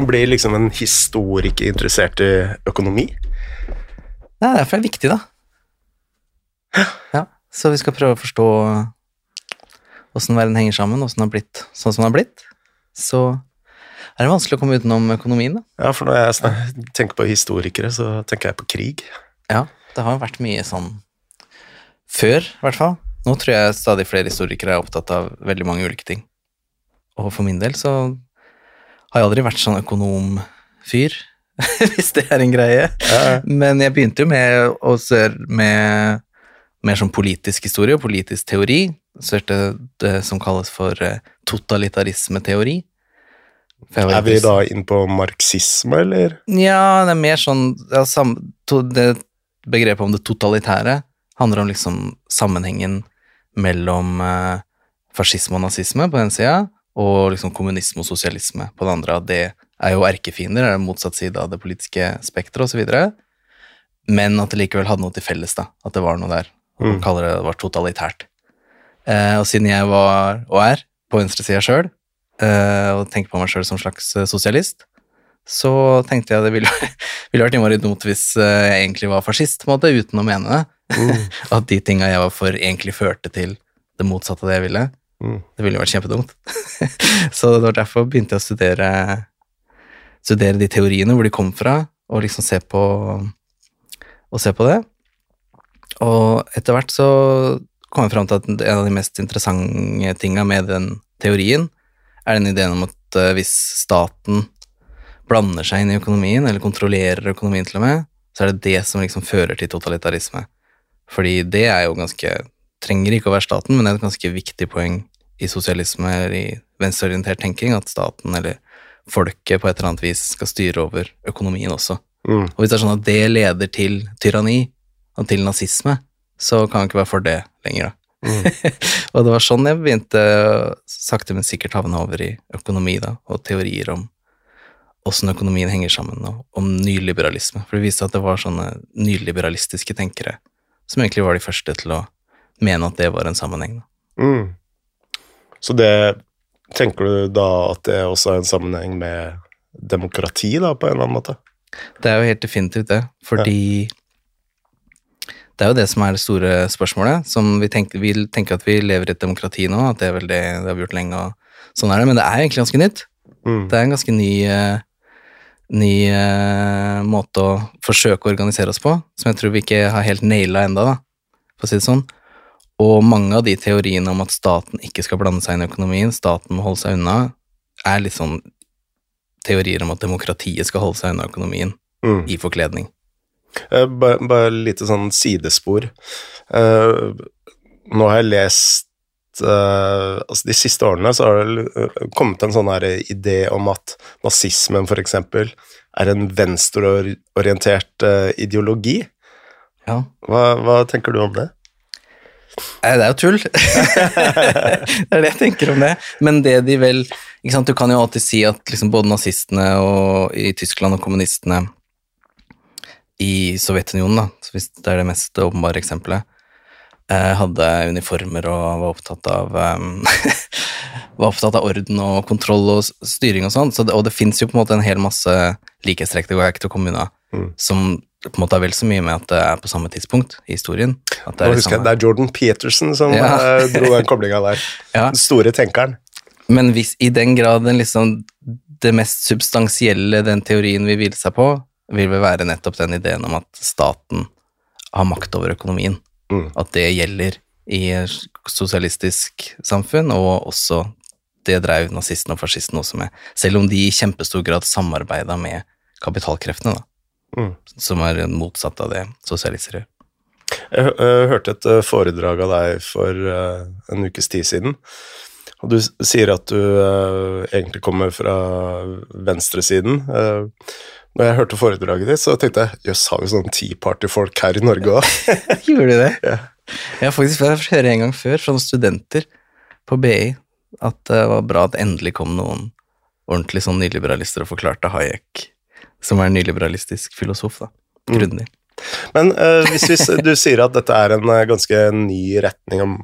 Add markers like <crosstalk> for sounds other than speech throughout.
Hvordan blir liksom en historiker interessert i økonomi? Det er derfor det er viktig, da. Ja, Så vi skal prøve å forstå åssen verden henger sammen, åssen den har blitt sånn som den har blitt. Så er det vanskelig å komme utenom økonomien, da. Ja, for når jeg tenker på historikere, så tenker jeg på krig. Ja, det har vært mye sånn før, i hvert fall. Nå tror jeg stadig flere historikere er opptatt av veldig mange ulike ting. Og for min del så har jeg aldri vært sånn økonomfyr, <laughs> hvis det er en greie. Ja, Men jeg begynte jo med å søre med mer sånn politisk historie og politisk teori. Sørte det som kalles for eh, totalitarismeteori. Er vi da inn på marxisme, eller? ja, det er mer sånn ja, sam, to, Det begrepet om det totalitære handler om liksom sammenhengen mellom eh, fascisme og nazisme på den sida, og liksom kommunisme og sosialisme på den andre. Det er jo erkefiender, er motsatt side av det politiske spekteret osv. Men at det likevel hadde noe til felles, da. At det var noe der. Man Mm. kaller det det var totalitært. Eh, og siden jeg var, og er, på venstresida sjøl, eh, og tenker på meg sjøl som slags eh, sosialist, så tenkte jeg det ville, <laughs> ville vært innmari dumt hvis eh, jeg egentlig var fascist, på en måte, uten å mene det. Mm. <laughs> At de tinga jeg var for, egentlig førte til det motsatte av det jeg ville. Mm. Det ville jo vært kjempedumt. <laughs> så det var derfor begynte jeg å studere, studere de teoriene, hvor de kom fra, og liksom se på, og se på det. Og etter hvert så kom jeg fram til at en av de mest interessante tinga med den teorien, er den ideen om at eh, hvis staten blander seg inn i økonomien, eller kontrollerer økonomien til og med, så er det det som liksom fører til totalitarisme. Fordi det er jo ganske Trenger ikke å være staten, men det er et ganske viktig poeng i sosialisme eller i venstreorientert tenking at staten eller folket på et eller annet vis skal styre over økonomien også. Mm. Og hvis det er sånn at det leder til tyranni og til nazisme, så kan vi ikke være for det lenger, da. Mm. <laughs> og det var sånn jeg begynte sakte, men sikkert havne over i økonomi, da, og teorier om åssen økonomien henger sammen, og om nyliberalisme. For det viste at det var sånne nyliberalistiske tenkere som egentlig var de første til å mene at det var en sammenheng. Da. Mm. Så det Tenker du da at det også er en sammenheng med demokrati, da, på en eller annen måte? Det er jo helt definitivt det, fordi det er jo det som er det store spørsmålet. Som vi tenker, vi tenker at vi lever i et demokrati nå, at det er vel det, det har vi gjort lenge, og sånn er det. Men det er egentlig ganske nytt. Mm. Det er en ganske ny, eh, ny uh, måte å forsøke å organisere oss på, som jeg tror vi ikke har helt naila enda, da, for å si det sånn. Og mange av de teoriene om at staten ikke skal blande seg inn i økonomien, staten må holde seg unna, er litt sånn teorier om at demokratiet skal holde seg unna økonomien Mm. i forkledning. Eh, Bare, bare lite sånn sidespor. Eh, nå har jeg lest eh, Altså, de siste årene så har det kommet en sånn her idé om at nazismen, for eksempel, er en venstreorientert ideologi. Ja. Hva, hva tenker du om det? Nei, det er jo tull. <laughs> det er det jeg tenker om det. Men det de vel ikke sant, Du kan jo alltid si at liksom både nazistene og, i Tyskland og kommunistene i Sovjetunionen, da, hvis det er det mest åpenbare eksempelet, eh, hadde uniformer og var opptatt av um, <laughs> var opptatt av orden og kontroll og styring og sånn. Så det, og det fins jo på en måte en hel masse likhetstrekk, det går jeg ikke til å komme unna, Mm. som på en måte har vel så mye med at det er på samme tidspunkt i historien. At det Nå er i husker jeg, samme- Det er Jordan Peterson som Ja. eh, dro den koblinga der. <laughs> Ja. Den store tenkeren. Men hvis i den grad den liksom, det mest substansielle den teorien vil hvile seg på, vil vel være nettopp den ideen om at staten har makt over økonomien. Mm. At det gjelder i sosialistisk samfunn, og også det dreiv nazistene og fascistene også med. Selv om de i kjempestor grad samarbeida med kapitalkreftene, da. Mm. Som er motsatt av det sosialister gjør. Jeg øh, hørte et øh, foredrag av deg for øh, en ukes tid siden. Og du sier at du egentlig kommer fra venstresiden. Når jeg hørte foredraget ditt, så tenkte jeg jøss, har vi sånn Tea Party-folk her i Norge òg? <laughs> Gjorde de det? <laughs> Ja. Jeg har faktisk fått høre en gang før fra noen studenter på BI at det var bra at endelig kom noen ordentlig sånn nyliberalister og forklarte Hayek, som er en nyliberalistisk filosof, da. Mm. Grundig. Men uh, hvis, hvis <laughs> du sier at dette er en uh, ganske ny retning om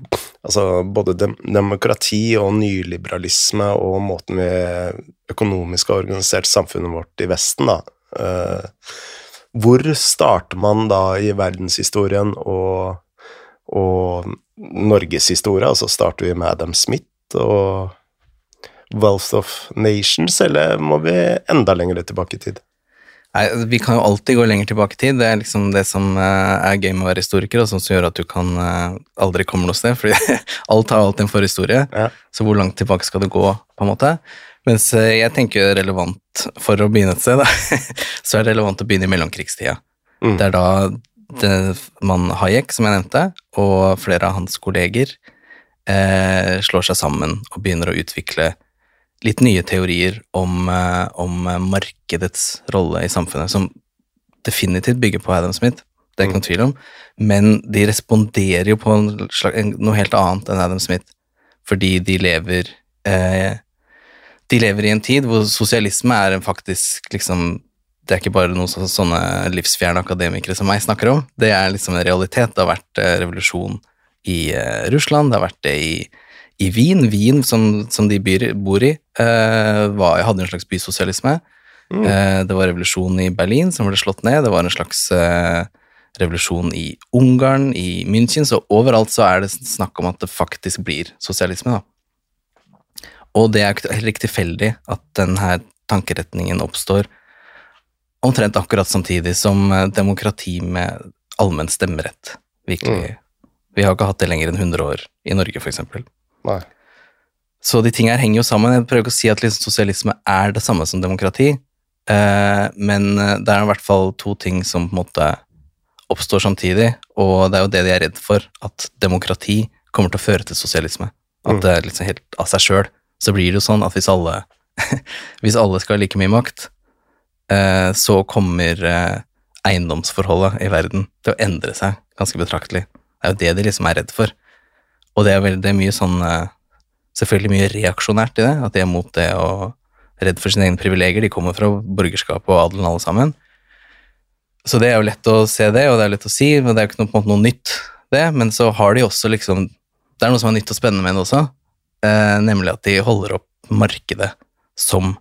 Altså både dem demokrati og nyliberalisme og måten vi økonomisk har organisert samfunnet vårt i Vesten, da. uh, hvor starter man da i verdenshistorien og, og norgeshistorie? Altså starter vi med Adam Smith og Wealth of Nations, eller må vi enda lenger tilbake i tid? Nei, Vi kan jo alltid gå lenger tilbake i tid. Det er liksom det som eh, er gøy med å være historiker, og sånn som gjør at du kan eh, aldri komme noe sted. fordi <laughs> alt har alltid en forhistorie. Ja. Så hvor langt tilbake skal du gå, på en måte? Mens eh, jeg tenker relevant for å begynne et sted, da, <laughs> så er det relevant å begynne i mellomkrigstida. Mm. Det er da det, man Hayek, som jeg nevnte, og flere av hans kolleger eh, slår seg sammen og begynner å utvikle litt nye teorier om, eh, om eh, markedets rolle i samfunnet, som definitivt bygger på Adam Smith, det er ikke noen tvil om, men de responderer jo på en slags, noe helt annet enn Adam Smith, fordi de lever eh, De lever i en tid hvor sosialisme er en faktisk liksom det er ikke bare noe så, sånne livsfjerne akademikere som meg snakker om. Det er liksom en realitet. Det har vært eh, revolusjon i Russland, det har vært det i, i Wien. Wien, som, som de byr, bor i, eh, var, hadde en slags bysosialisme. Mm. Eh, det var revolusjon i Berlin som ble slått ned. Det var en slags eh, revolusjon i Ungarn, i München. Så overalt så er det snakk om at det faktisk blir sosialisme, da. Og det er heller ikke tilfeldig at denne tankeretningen oppstår omtrent akkurat samtidig som demokrati med allmenn stemmerett virkelig Vi har ikke hatt det lenger enn 100 år i Norge, eksempel. Nei. Så de tingene her henger jo sammen. Jeg prøver ikke å si at liksom sosialisme er det samme som demokrati, eh, men eh, det er i hvert fall to ting som på en måte oppstår samtidig, og det er jo det de er redd for, at demokrati kommer til å føre til sosialisme. At Mm. det er liksom helt av seg sjøl. Så blir det jo sånn at hvis alle, <laughs> hvis alle skal ha like mye makt, eh, så kommer eh, eiendomsforholdet i verden til å endre seg ganske betraktelig. Det er jo det de liksom er redd for. Og det er, veldig mye sånn eh, Selvfølgelig mye reaksjonært i det, at de er mot det og redd for sine egne privilegier. De kommer fra borgerskapet og adelen alle sammen. Så det er jo lett å se det, og det er lett å si, men det er jo ikke noe, på en måte noe nytt, det. Men så har de også liksom Det er noe som er nytt og spennende med det også, eh, nemlig at de holder opp markedet som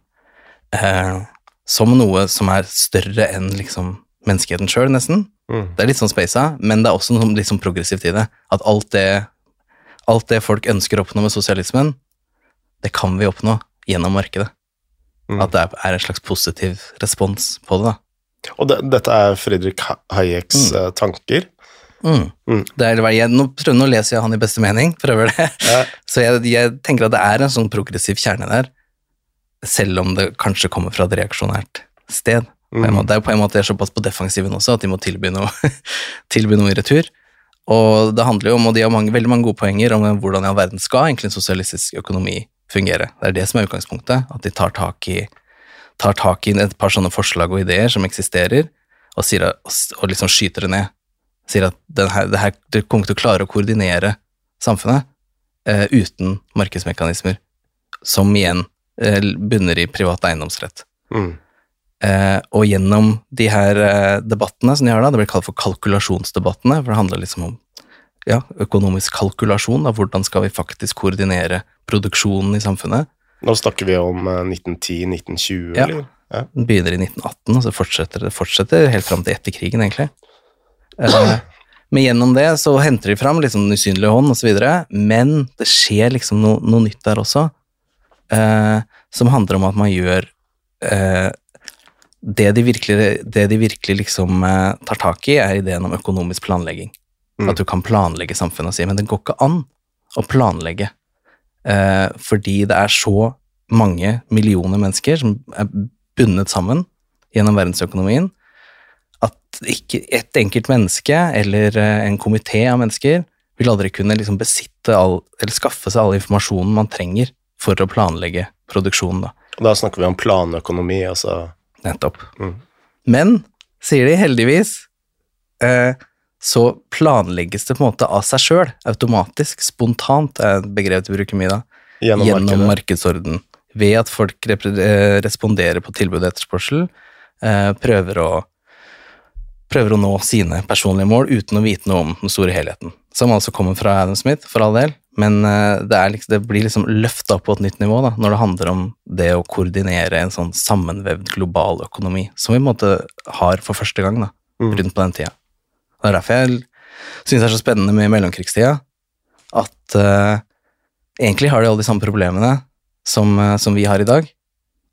eh, som noe som er større enn liksom menneskeheten sjøl, nesten. Mm. Det er litt sånn spasa, men det er også noe litt sånn progressivt i det. At alt det, alt det folk ønsker å oppnå med sosialismen, det kan vi oppnå gjennom markedet. Mm. At det er- en slags positiv respons på det, da. Og det, dette er Fredrik Hayeks Mm. eh, tanker. Mm. Mm. Det er, jeg, nå, prøver, nå leser jeg han i beste mening, prøver det. Ja. <laughs> Så jeg, jeg tenker at det er en sånn progressiv kjerne der, selv om det kanskje kommer fra et reaksjonært sted. På en Mm. måte. Det er på en måte såpass på defensiven også, at de må tilby noe, <laughs> tilby noe i retur. Og det handler jo om, og de har mange, veldig mange gode poenger om hvordan i all verden skal egentlig en sosialistisk økonomi fungere. Det er det som er utgangspunktet, at de tar tak i, tar tak i et par sånne forslag og ideer som eksisterer, og, sier, og liksom skyter det ned. Sier at det kommer til å klare å koordinere samfunnet eh, uten markedsmekanismer, som igjen eh, bunner i privat eiendomsrett. Mm. Eh, og gjennom de her eh, debattene som de har da, det blir kalt for kalkulasjonsdebattene, for det handler liksom om ja, økonomisk kalkulasjon, da, hvordan skal vi faktisk koordinere produksjonen i samfunnet. Nå snakker vi om eh, 1910-1920, Ja. eller? Ja. Den begynner i 1918, og så fortsetter det fortsetter helt fram til etter krigen, egentlig. Eh, men gjennom det så henter de fram liksom den usynlige hånd osv., men det skjer liksom noe, noe nytt der også, eh, som handler om at man gjør eh, det, de virkelig, det de virkelig liksom eh, tar tak i, er ideen om økonomisk planlegging. Mm. At du kan planlegge samfunnet og si, men det går ikke an å planlegge, eh, fordi det er så mange millioner mennesker som er bundet sammen gjennom verdensøkonomien, at ikke et enkelt menneske eller eh, en komité av mennesker vil aldri kunne liksom besitte all, eller skaffe seg all informasjonen man trenger for å planlegge produksjonen. Da. Da snakker vi om planøkonomi, altså Nettopp. Mm. Men, sier de heldigvis, eh, så planlegges det på en måte av seg sjøl, automatisk, spontant, er et begrep de bruker mye da, gjennom, gjennom markedsorden. Ved at folk eh, responderer på tilbud og etterspørsel, eh, prøver å prøver å nå sine personlige mål uten å vite noe om den store helheten. Som altså kommer fra Adam Smith, for all del, Men eh, det, liksom, det blir liksom løfta opp på et nytt nivå da, når det handler om det å koordinere en sånn sammenvevd global økonomi, som vi på en måte har for første gang da, Mm. rundt på den tida. Det er derfor jeg syns det er så spennende med mellomkrigstida, at uh, egentlig har de alle de samme problemene som, uh, som vi har i dag,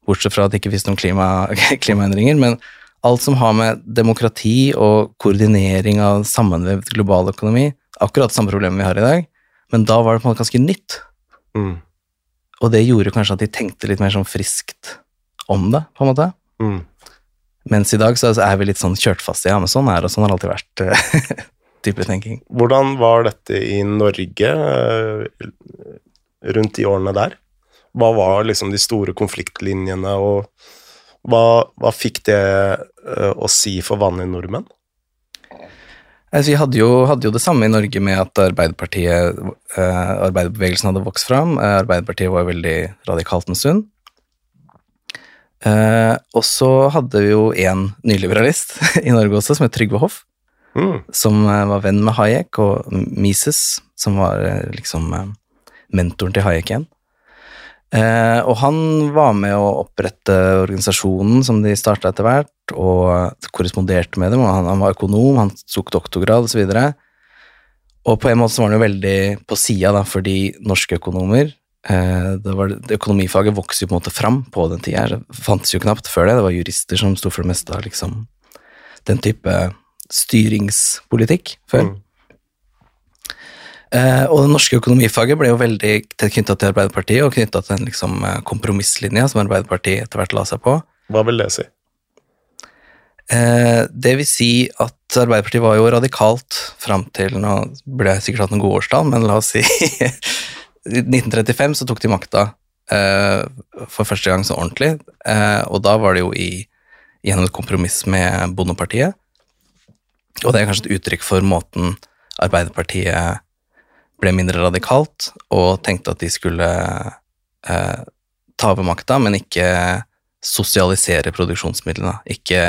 bortsett fra at det ikke finnes noen klima, <laughs> klimaendringer, men alt som har med demokrati og koordinering av sammenvevd global økonomi, akkurat samme problemet vi har i dag, men da var det på en måte ganske nytt. Mm. Og det gjorde kanskje at de tenkte litt mer sånn friskt om det, på en måte. Mm. Mens i dag så er vi litt sånn kjørt fast i ja, men sånn er det, sånn har det alltid vært. eh, <laughs> type tenking. Hvordan var dette i Norge eh, rundt de årene der? Hva var liksom de store konfliktlinjene, og hva, hva fikk det eh, å si for vanlige nordmenn? Altså, vi hadde jo, hadde jo det samme i Norge med at Arbeiderpartiet, eh, arbeiderbevegelsen hadde vokst fram. Eh, Arbeiderpartiet var veldig radikalt en stund. Eh, og så hadde vi jo en nyliberalist <laughs> i Norge også, som het Trygve Hoff, Mm. som eh, var venn med Hayek, og Mises, som var eh, liksom mentoren til Hayek igjen. Eh, og han var med å opprette organisasjonen som de starta etter hvert, og korresponderte med dem. og Han, han var økonom, han tok doktorgrad osv. Og på en måte så var han jo veldig på sida, for de norske økonomer eh, det var, det Økonomifaget vokste jo på en måte fram på den tida. Det fantes jo knapt før det. Det var jurister som sto for det meste av liksom, den type styringspolitikk før. Mm. Eh, og det norske økonomifaget ble jo veldig knytta til Arbeiderpartiet, og knytta til den liksom, eh, kompromisslinja som Arbeiderpartiet etter hvert la seg på. Hva vil det si? Eh, det vil si at Arbeiderpartiet var jo radikalt fram til Nå burde jeg sikkert hatt noen gode årstall, men la oss si <laughs> I 1935 så tok de makta eh, for første gang så ordentlig, eh, og da var det jo i, gjennom et kompromiss med Bondepartiet. Og det er kanskje et uttrykk for måten Arbeiderpartiet ble mindre radikalt og tenkte at de skulle eh, ta over makta, men ikke sosialisere produksjonsmidlene. Ikke,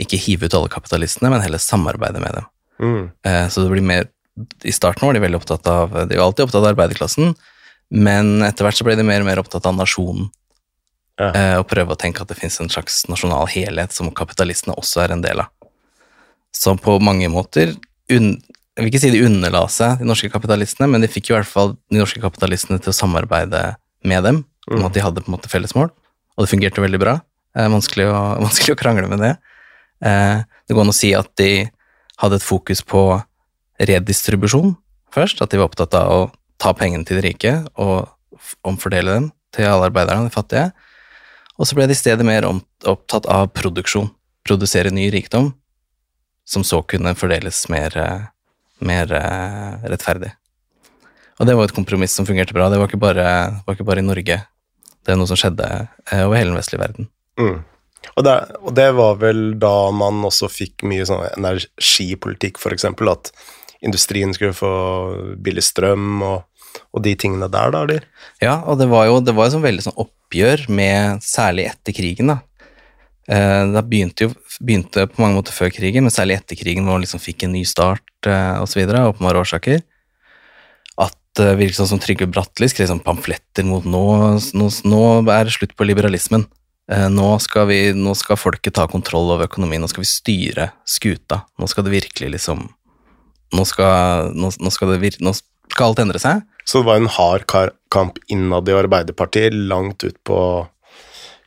ikke hive ut alle kapitalistene, men heller samarbeide med dem. Mm. Eh, så det blir mer I starten var de veldig opptatt av De var alltid opptatt av arbeiderklassen, men etter hvert så ble de mer og mer opptatt av nasjonen. Ja. Eh, og prøve å tenke at det finnes en slags nasjonal helhet som kapitalistene også er en del av. Så på mange måter un, Jeg vil ikke si de underla seg, de norske kapitalistene, men de fikk i hvert fall de norske kapitalistene til å samarbeide med dem, om Mm. at de hadde på en måte felles mål, og det fungerte veldig bra. Eh, vanskelig, å, <laughs> vanskelig å krangle med det. Eh, det går an å si at de hadde et fokus på redistribusjon først, at de var opptatt av å ta pengene til de rike og omfordele dem til alle arbeiderne, de fattige. Og så ble de i stedet mer opptatt av produksjon, produsere ny rikdom, som så kunne fordeles mer, eh, mer eh, rettferdig. Og det var et kompromiss som fungerte bra. Det var ikke bare, var ikke bare i Norge. Det er noe som skjedde eh, over hele den vestlige verden. Mm. Og, det, og det var vel da man også fikk mye sånn energipolitikk, eksempel, at industrien skulle få billig strøm og, og de tingene der, da, eller? Ja, og det var jo, det var jo sånn veldig sånn oppgjør med Særlig etter krigen, da. Eh, da begynte jo begynte på mange måter før krigen, men særlig etter krigen, hvor man liksom fikk en ny start eh, osv., av åpenbare årsaker. At eh, virket sånn som Trygve Bratteli skrev sånn pamfletter mot nå, nå, nå er det slutt på liberalismen. Nå, skal vi, nå skal folket ta kontroll over økonomien, nå skal vi styre skuta. Nå skal det virkelig liksom Nå skal, nå, skal, det nå skal alt endre seg. Så det var en hard kamp innad i Arbeiderpartiet langt ut på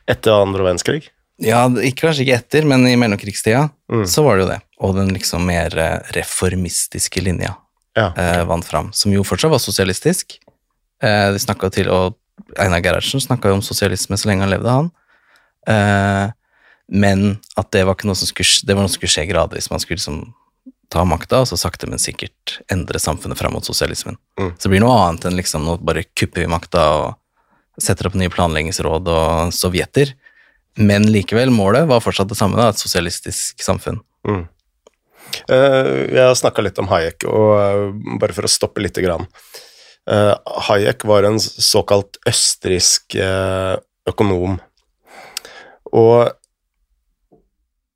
etter andre verdenskrig? Ja, kanskje ikke etter, men i mellomkrigstida Mm. så var det jo det. Og den liksom mer eh, reformistiske linja Ja. eh, vant fram, som jo fortsatt var sosialistisk. Eh, de snakka til, og Einar Gerhardsen snakka jo om sosialisme så lenge han levde, han. Eh, men at det var, ikke noe som skulle, det var noe som skulle skje gradvis. Man skulle liksom ta makta, og så sakte, men sikkert endre samfunnet fram mot sosialismen. Mm. Så det blir noe annet enn liksom nå bare kupper vi makta og setter opp nye planleggingsråd og sovjeter. Men likevel, målet var fortsatt det samme, da, et sosialistisk samfunn. Mm. Eh, jeg har snakka litt om Hayek, og eh, bare for å stoppe lite grann. Eh, Hayek var en såkalt østerriksk økonom, og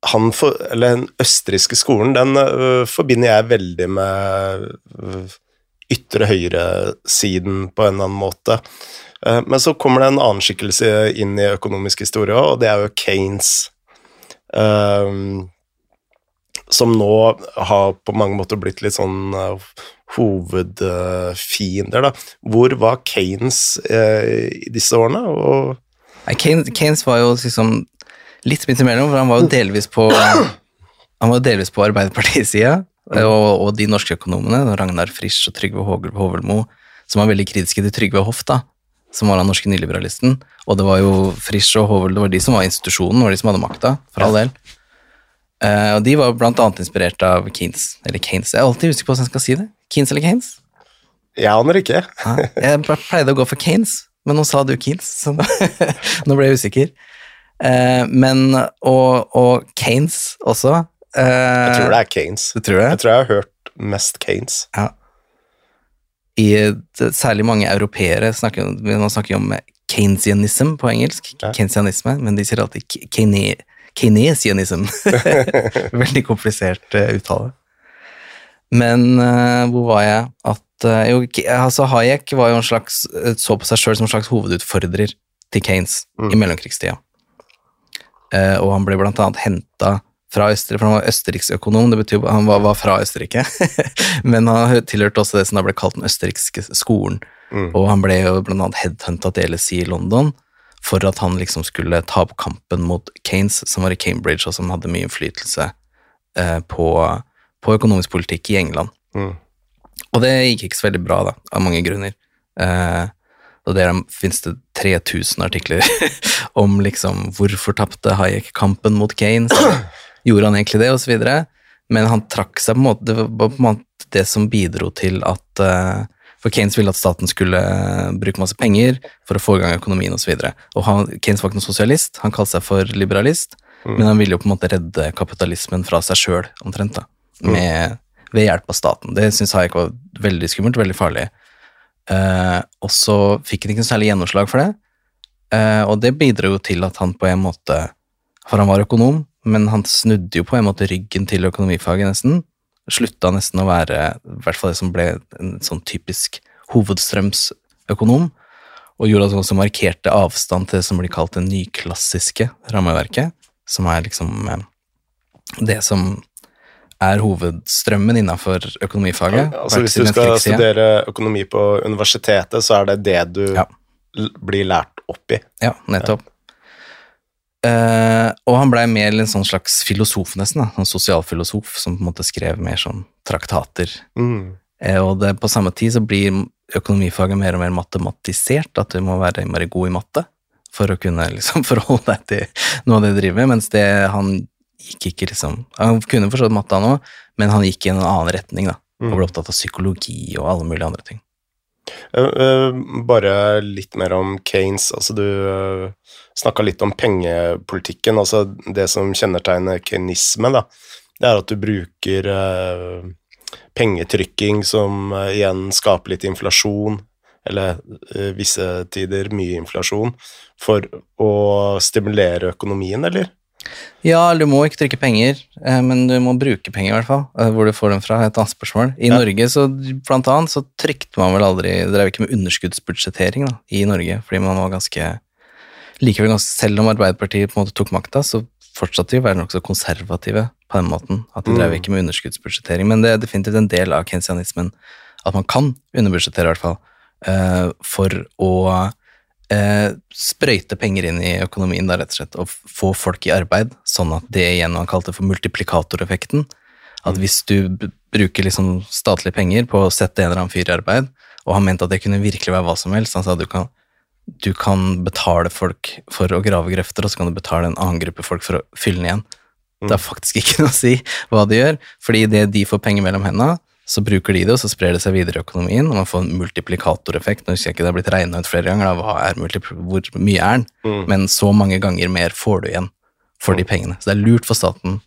han for, eller den østerrikske skolen, den forbinder jeg veldig med ytre høyre-siden på en eller annen måte. Eh, men så kommer det en annen skikkelse inn i økonomisk historie òg, og det er jo Kanes. Um, som nå har på mange måter blitt litt sånn uh, hovedfiender, da. Hvor var Kanes i disse årene? Og Keynes, Keynes var jo liksom litt midt imellom, for han var jo delvis på han var delvis på Arbeiderpartiets side, og, og, de norske økonomene, Ragnar Frisch og Trygve Hovelmo, som var veldig kritiske til Trygve Hoff, da, som var den norske nyliberalisten. Og det var jo Frisch og Hovel, det var de som var institusjonen, var de som hadde makta, for all del. Uh, og de var blant annet inspirert av Keynes, eller Keynes. Jeg er alltid usikker på hvordan jeg skal si det. Keynes eller Keynes? Jeg aner ikke. <laughs> ja, jeg pleide å gå for Keynes, men nå sa du Keynes, så <laughs> nå ble jeg usikker. Uh, men, og, og Keynes også. Uh, jeg tror det er Keynes. Du tror det? Jeg tror jeg har hørt mest Keynes. Ja. I, særlig mange europeere snakker, man snakker om keynesianism på engelsk, ja. keynesianisme, men de sier alltid keyne, keynesianism. <laughs> Veldig komplisert uh, uttale. Men uh, hvor var jeg? At jo, altså Hayek var jo en slags, så på seg sjøl som en slags hovedutfordrer til Keynes mm. i mellomkrigstida. Og han ble blant annet henta fra Østerrike, for han var østerriksøkonom, det betyr han var, var fra Østerrike. <laughs> Men han tilhørte også det som da ble kalt den østerrikske skolen. Mm. Og han ble jo blant annet headhunta til LSI i London for at han liksom skulle ta opp kampen mot Kanes, som var i Cambridge, og som hadde mye innflytelse eh, på, på, økonomisk politikk i England. Mm. Og det gikk ikke så veldig bra, da, av mange grunner. Eh, og der finnes det 3000 artikler <laughs> om liksom hvorfor tapte Hayek kampen mot Keynes. Gjorde han egentlig det, osv. Men han trakk seg på en måte Det var på en måte det som bidro til at uh, For Keynes ville at staten skulle uh, bruke masse penger for å få i gang økonomien osv. Og, så og han, Keynes var ikke noen sosialist, han kalte seg for liberalist, mm. men han ville jo på en måte redde kapitalismen fra seg sjøl, omtrent, da, mm. med, ved hjelp av staten. Det syns Hayek var veldig skummelt, veldig farlig. Uh, og så fikk han ikke noe særlig gjennomslag for det, uh, og det bidro jo til at han på en måte For han var økonom, men han snudde jo på en måte ryggen til økonomifaget, nesten. Slutta nesten å være i hvert fall det som ble en sånn typisk hovedstrømsøkonom, og gjorde at han også markerte avstand til det som blir kalt det nyklassiske rammeverket, som er liksom uh, det som er hovedstrømmen innenfor økonomifaget. Ja, altså Hvis du skal studere økonomi på universitetet, så er det det du ja. blir lært opp i. Ja, nettopp. Ja. Uh, og han blei mer en sånn slags filosof, nesten. da, En sosialfilosof som på en måte skrev mer sånn traktater. Mm. Uh, og det, på samme tid så blir økonomifaget mer og mer matematisert, at du må være mer god i matte for å kunne liksom <laughs> forholde deg til noe av det du driver med, mens det han gikk ikke liksom Han kunne forstått matte, han òg, men han gikk i en annen retning, da. Og ble mm. opptatt av psykologi og alle mulige andre ting. Uh, bare litt mer om Kanes. Altså, du uh, snakka litt om pengepolitikken. Altså, det som kjennetegner kynisme, da, det er at du bruker pengetrykking som igjen skaper litt inflasjon, eller visse tider mye inflasjon, for å stimulere økonomien, eller? Ja, du må ikke trykke penger, eh, men du må bruke penger, i hvert fall. Eh, hvor du får dem fra, et annet spørsmål. I ja. Norge, så blant annet, så trykte man vel aldri drev ikke med underskuddsbudsjettering da, i Norge, fordi man var ganske Likevel, ganske, selv om Arbeiderpartiet på en måte tok makta, så fortsatte de å være nokså konservative på den måten. At de drev mm. ikke med underskuddsbudsjettering. Men det er definitivt en del av kensianismen at man kan underbudsjettere, i hvert fall, eh, for å eh, sprøyte penger inn i økonomien, da, rett og slett, og få folk i arbeid, sånn at det igjen han kalte for multiplikatoreffekten. At mm. hvis du bruker liksom statlige penger på å sette en eller annen fyr i arbeid, og han mente at det kunne virkelig være hva som helst, han sa at du kan, du kan betale folk for å grave grøfter, og så kan du betale en annen gruppe folk for å fylle den igjen. Det er mm. faktisk ikke noe å si hva de gjør, fordi det de får penger mellom hendene, så bruker de det, og så sprer det seg videre i økonomien, og man får en multiplikatoreffekt. Nå husker jeg ikke det har blitt regna ut flere ganger, da, er hvor mye er den? Mm. Men så mange ganger mer får du igjen for de mm. pengene. Så det er lurt for staten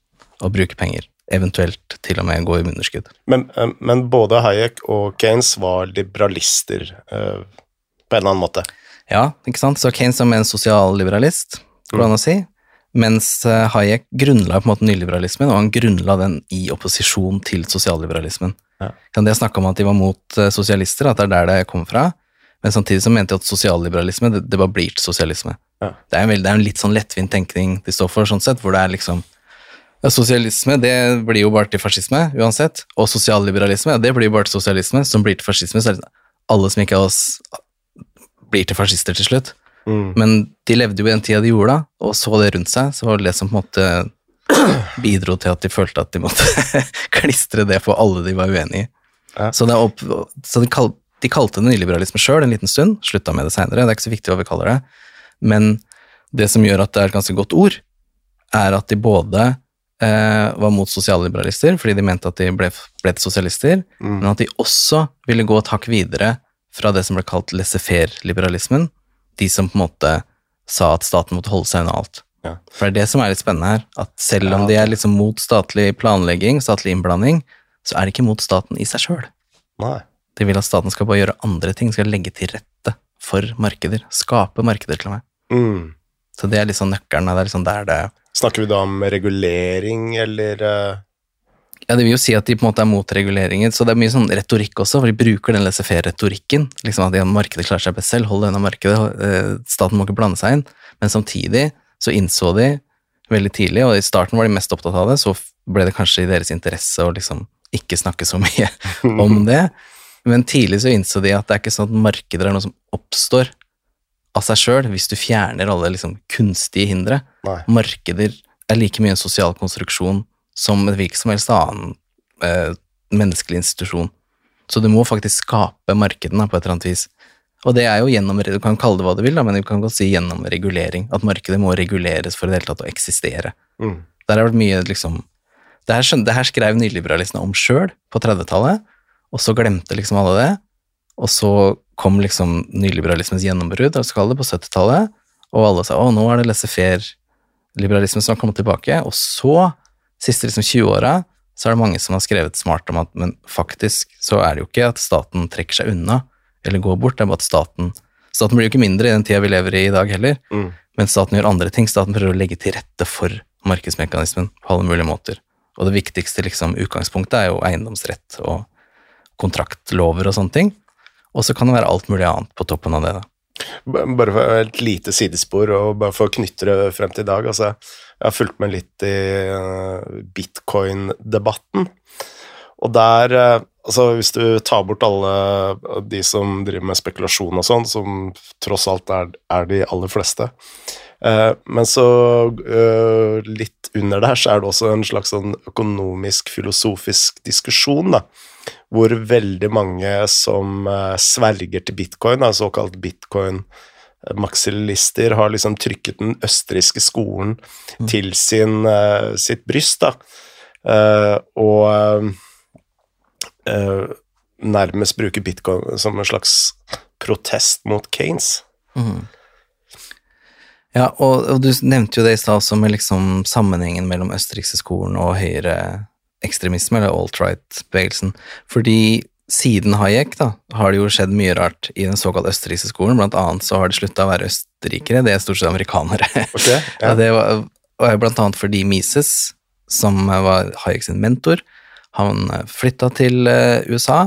å bruke penger, eventuelt til og med gå i underskudd. Men, eh, men, både Hayek og Keynes var liberalister øh, på en eller annen måte? Ja, ikke sant. Så Keynes er en sosialliberalist, går det an å si. Mens eh, Hayek grunnla på en måte nyliberalismen, og han grunnla den i opposisjon til sosialliberalismen. Ja. De det snakka om at de var mot eh, sosialister, at det er der det kommer fra, men samtidig så mente de at sosialliberalisme, det, det bare blir til sosialisme. Ja. Det, er en veldig, det er en litt sånn lettvint tenkning de står for, sånn sett, hvor det er liksom ja, Sosialisme det blir jo bare til fascisme uansett, og sosialliberalisme det blir jo bare til sosialisme, som blir til fascisme. Så er alle som ikke er oss, blir til fascister til slutt. Mm. Men de levde jo i den tida de gjorde, da, og så det rundt seg, så var det det som på en måte bidro til at de følte at de måtte <laughs> klistre det på alle de var uenig i. Ja. Så, opp, så de, kal, de kalte det nyliberalisme sjøl en liten stund, slutta med det seinere, det er ikke så viktig hva vi kaller det, men det som gjør at det er et ganske godt ord, er at de både eh, var mot sosialliberalister, fordi de mente at de ble, ble sosialister, Mm. men at de også ville gå et hakk videre fra det som ble kalt laissez-faire-liberalismen, de som på en måte sa at staten måtte holde seg unna alt. Ja. For det er det som er litt spennende her, at selv om de er liksom mot statlig planlegging, statlig innblanding, så er de ikke mot staten i seg sjøl. De vil at staten skal bare gjøre andre ting, skal legge til rette for markeder. Skape markeder, til og med. Mm. Så det er liksom nøkkelen, det er liksom der det Snakker vi da om regulering, eller eh, Ja, det vil jo si at de på en måte er mot reguleringer, så det er mye sånn retorikk også, for de bruker den laissez-faire-retorikken. Liksom at markedet klarer seg best selv, hold deg unna markedet, eh, staten må ikke blande seg inn. Men samtidig så innså de veldig tidlig, og i starten var de mest opptatt av det, så ble det kanskje i deres interesse å liksom ikke snakke så <laughs> mye om det. Men tidlig så innså de at det er ikke sånn at markeder er noe som oppstår av seg sjøl, hvis du fjerner alle liksom kunstige hindre Nei. markeder er like mye en sosial konstruksjon som en hvilken som helst annen eh, menneskelig institusjon. Så du må faktisk skape markedene på et eller annet vis. Og det er jo gjennom, du kan kalle det hva du vil, da, men du kan godt si gjennom regulering. At markedet må reguleres for i det hele tatt å eksistere. Mm. Der har vært mye liksom Det her, det her skrev nyliberalistene om sjøl på 30-tallet, og så glemte liksom alle det. Og så kom liksom nyliberalismens gjennombrudd, det, på 70-tallet, og alle sa å, nå er det laissez-faire-liberalismen som har kommet tilbake. Og så, siste liksom 20-åra, så er det mange som har skrevet smart om at men faktisk så er det jo ikke at staten trekker seg unna eller går bort, det er bare at staten Staten blir jo ikke mindre i den tida vi lever i i dag heller, Mm. men staten gjør andre ting. Staten prøver å legge til rette for markedsmekanismen på alle mulige måter. Og det viktigste liksom, utgangspunktet er jo eiendomsrett og kontraktlover og sånne ting. Og så kan det være alt mulig annet på toppen av det. da. Bare for et lite sidespor, og bare for å knytte det frem til i dag. Altså, jeg har fulgt med litt i eh, bitcoin-debatten. Og der eh, Altså, hvis du tar bort alle de som driver med spekulasjon og sånn, som tross alt er, er de aller fleste eh, Men så eh, litt under der så er det også en slags sånn økonomisk, filosofisk diskusjon, da hvor veldig mange som eh, sverger til bitcoin, da, såkalt bitcoin-maksillister, har liksom trykket den østerrikske skolen til sin, sitt bryst, da. Og eh, nærmest bruker bitcoin som en slags protest mot Kanes. Ja, og, og du nevnte jo det i stad også med liksom sammenhengen mellom østerrikske skolen og høyreekstremisme, eller alt-right-bevegelsen. Fordi siden Hayek da, har det jo skjedd mye rart i den såkalt østerrikske skolen. Blant annet så har de slutta å være østerrikere, det er stort sett amerikanere. Okay, Ja. <laughs> Ja. det var, og blant annet fordi Mises, som var Hayek sin mentor, han flytta til eh, USA,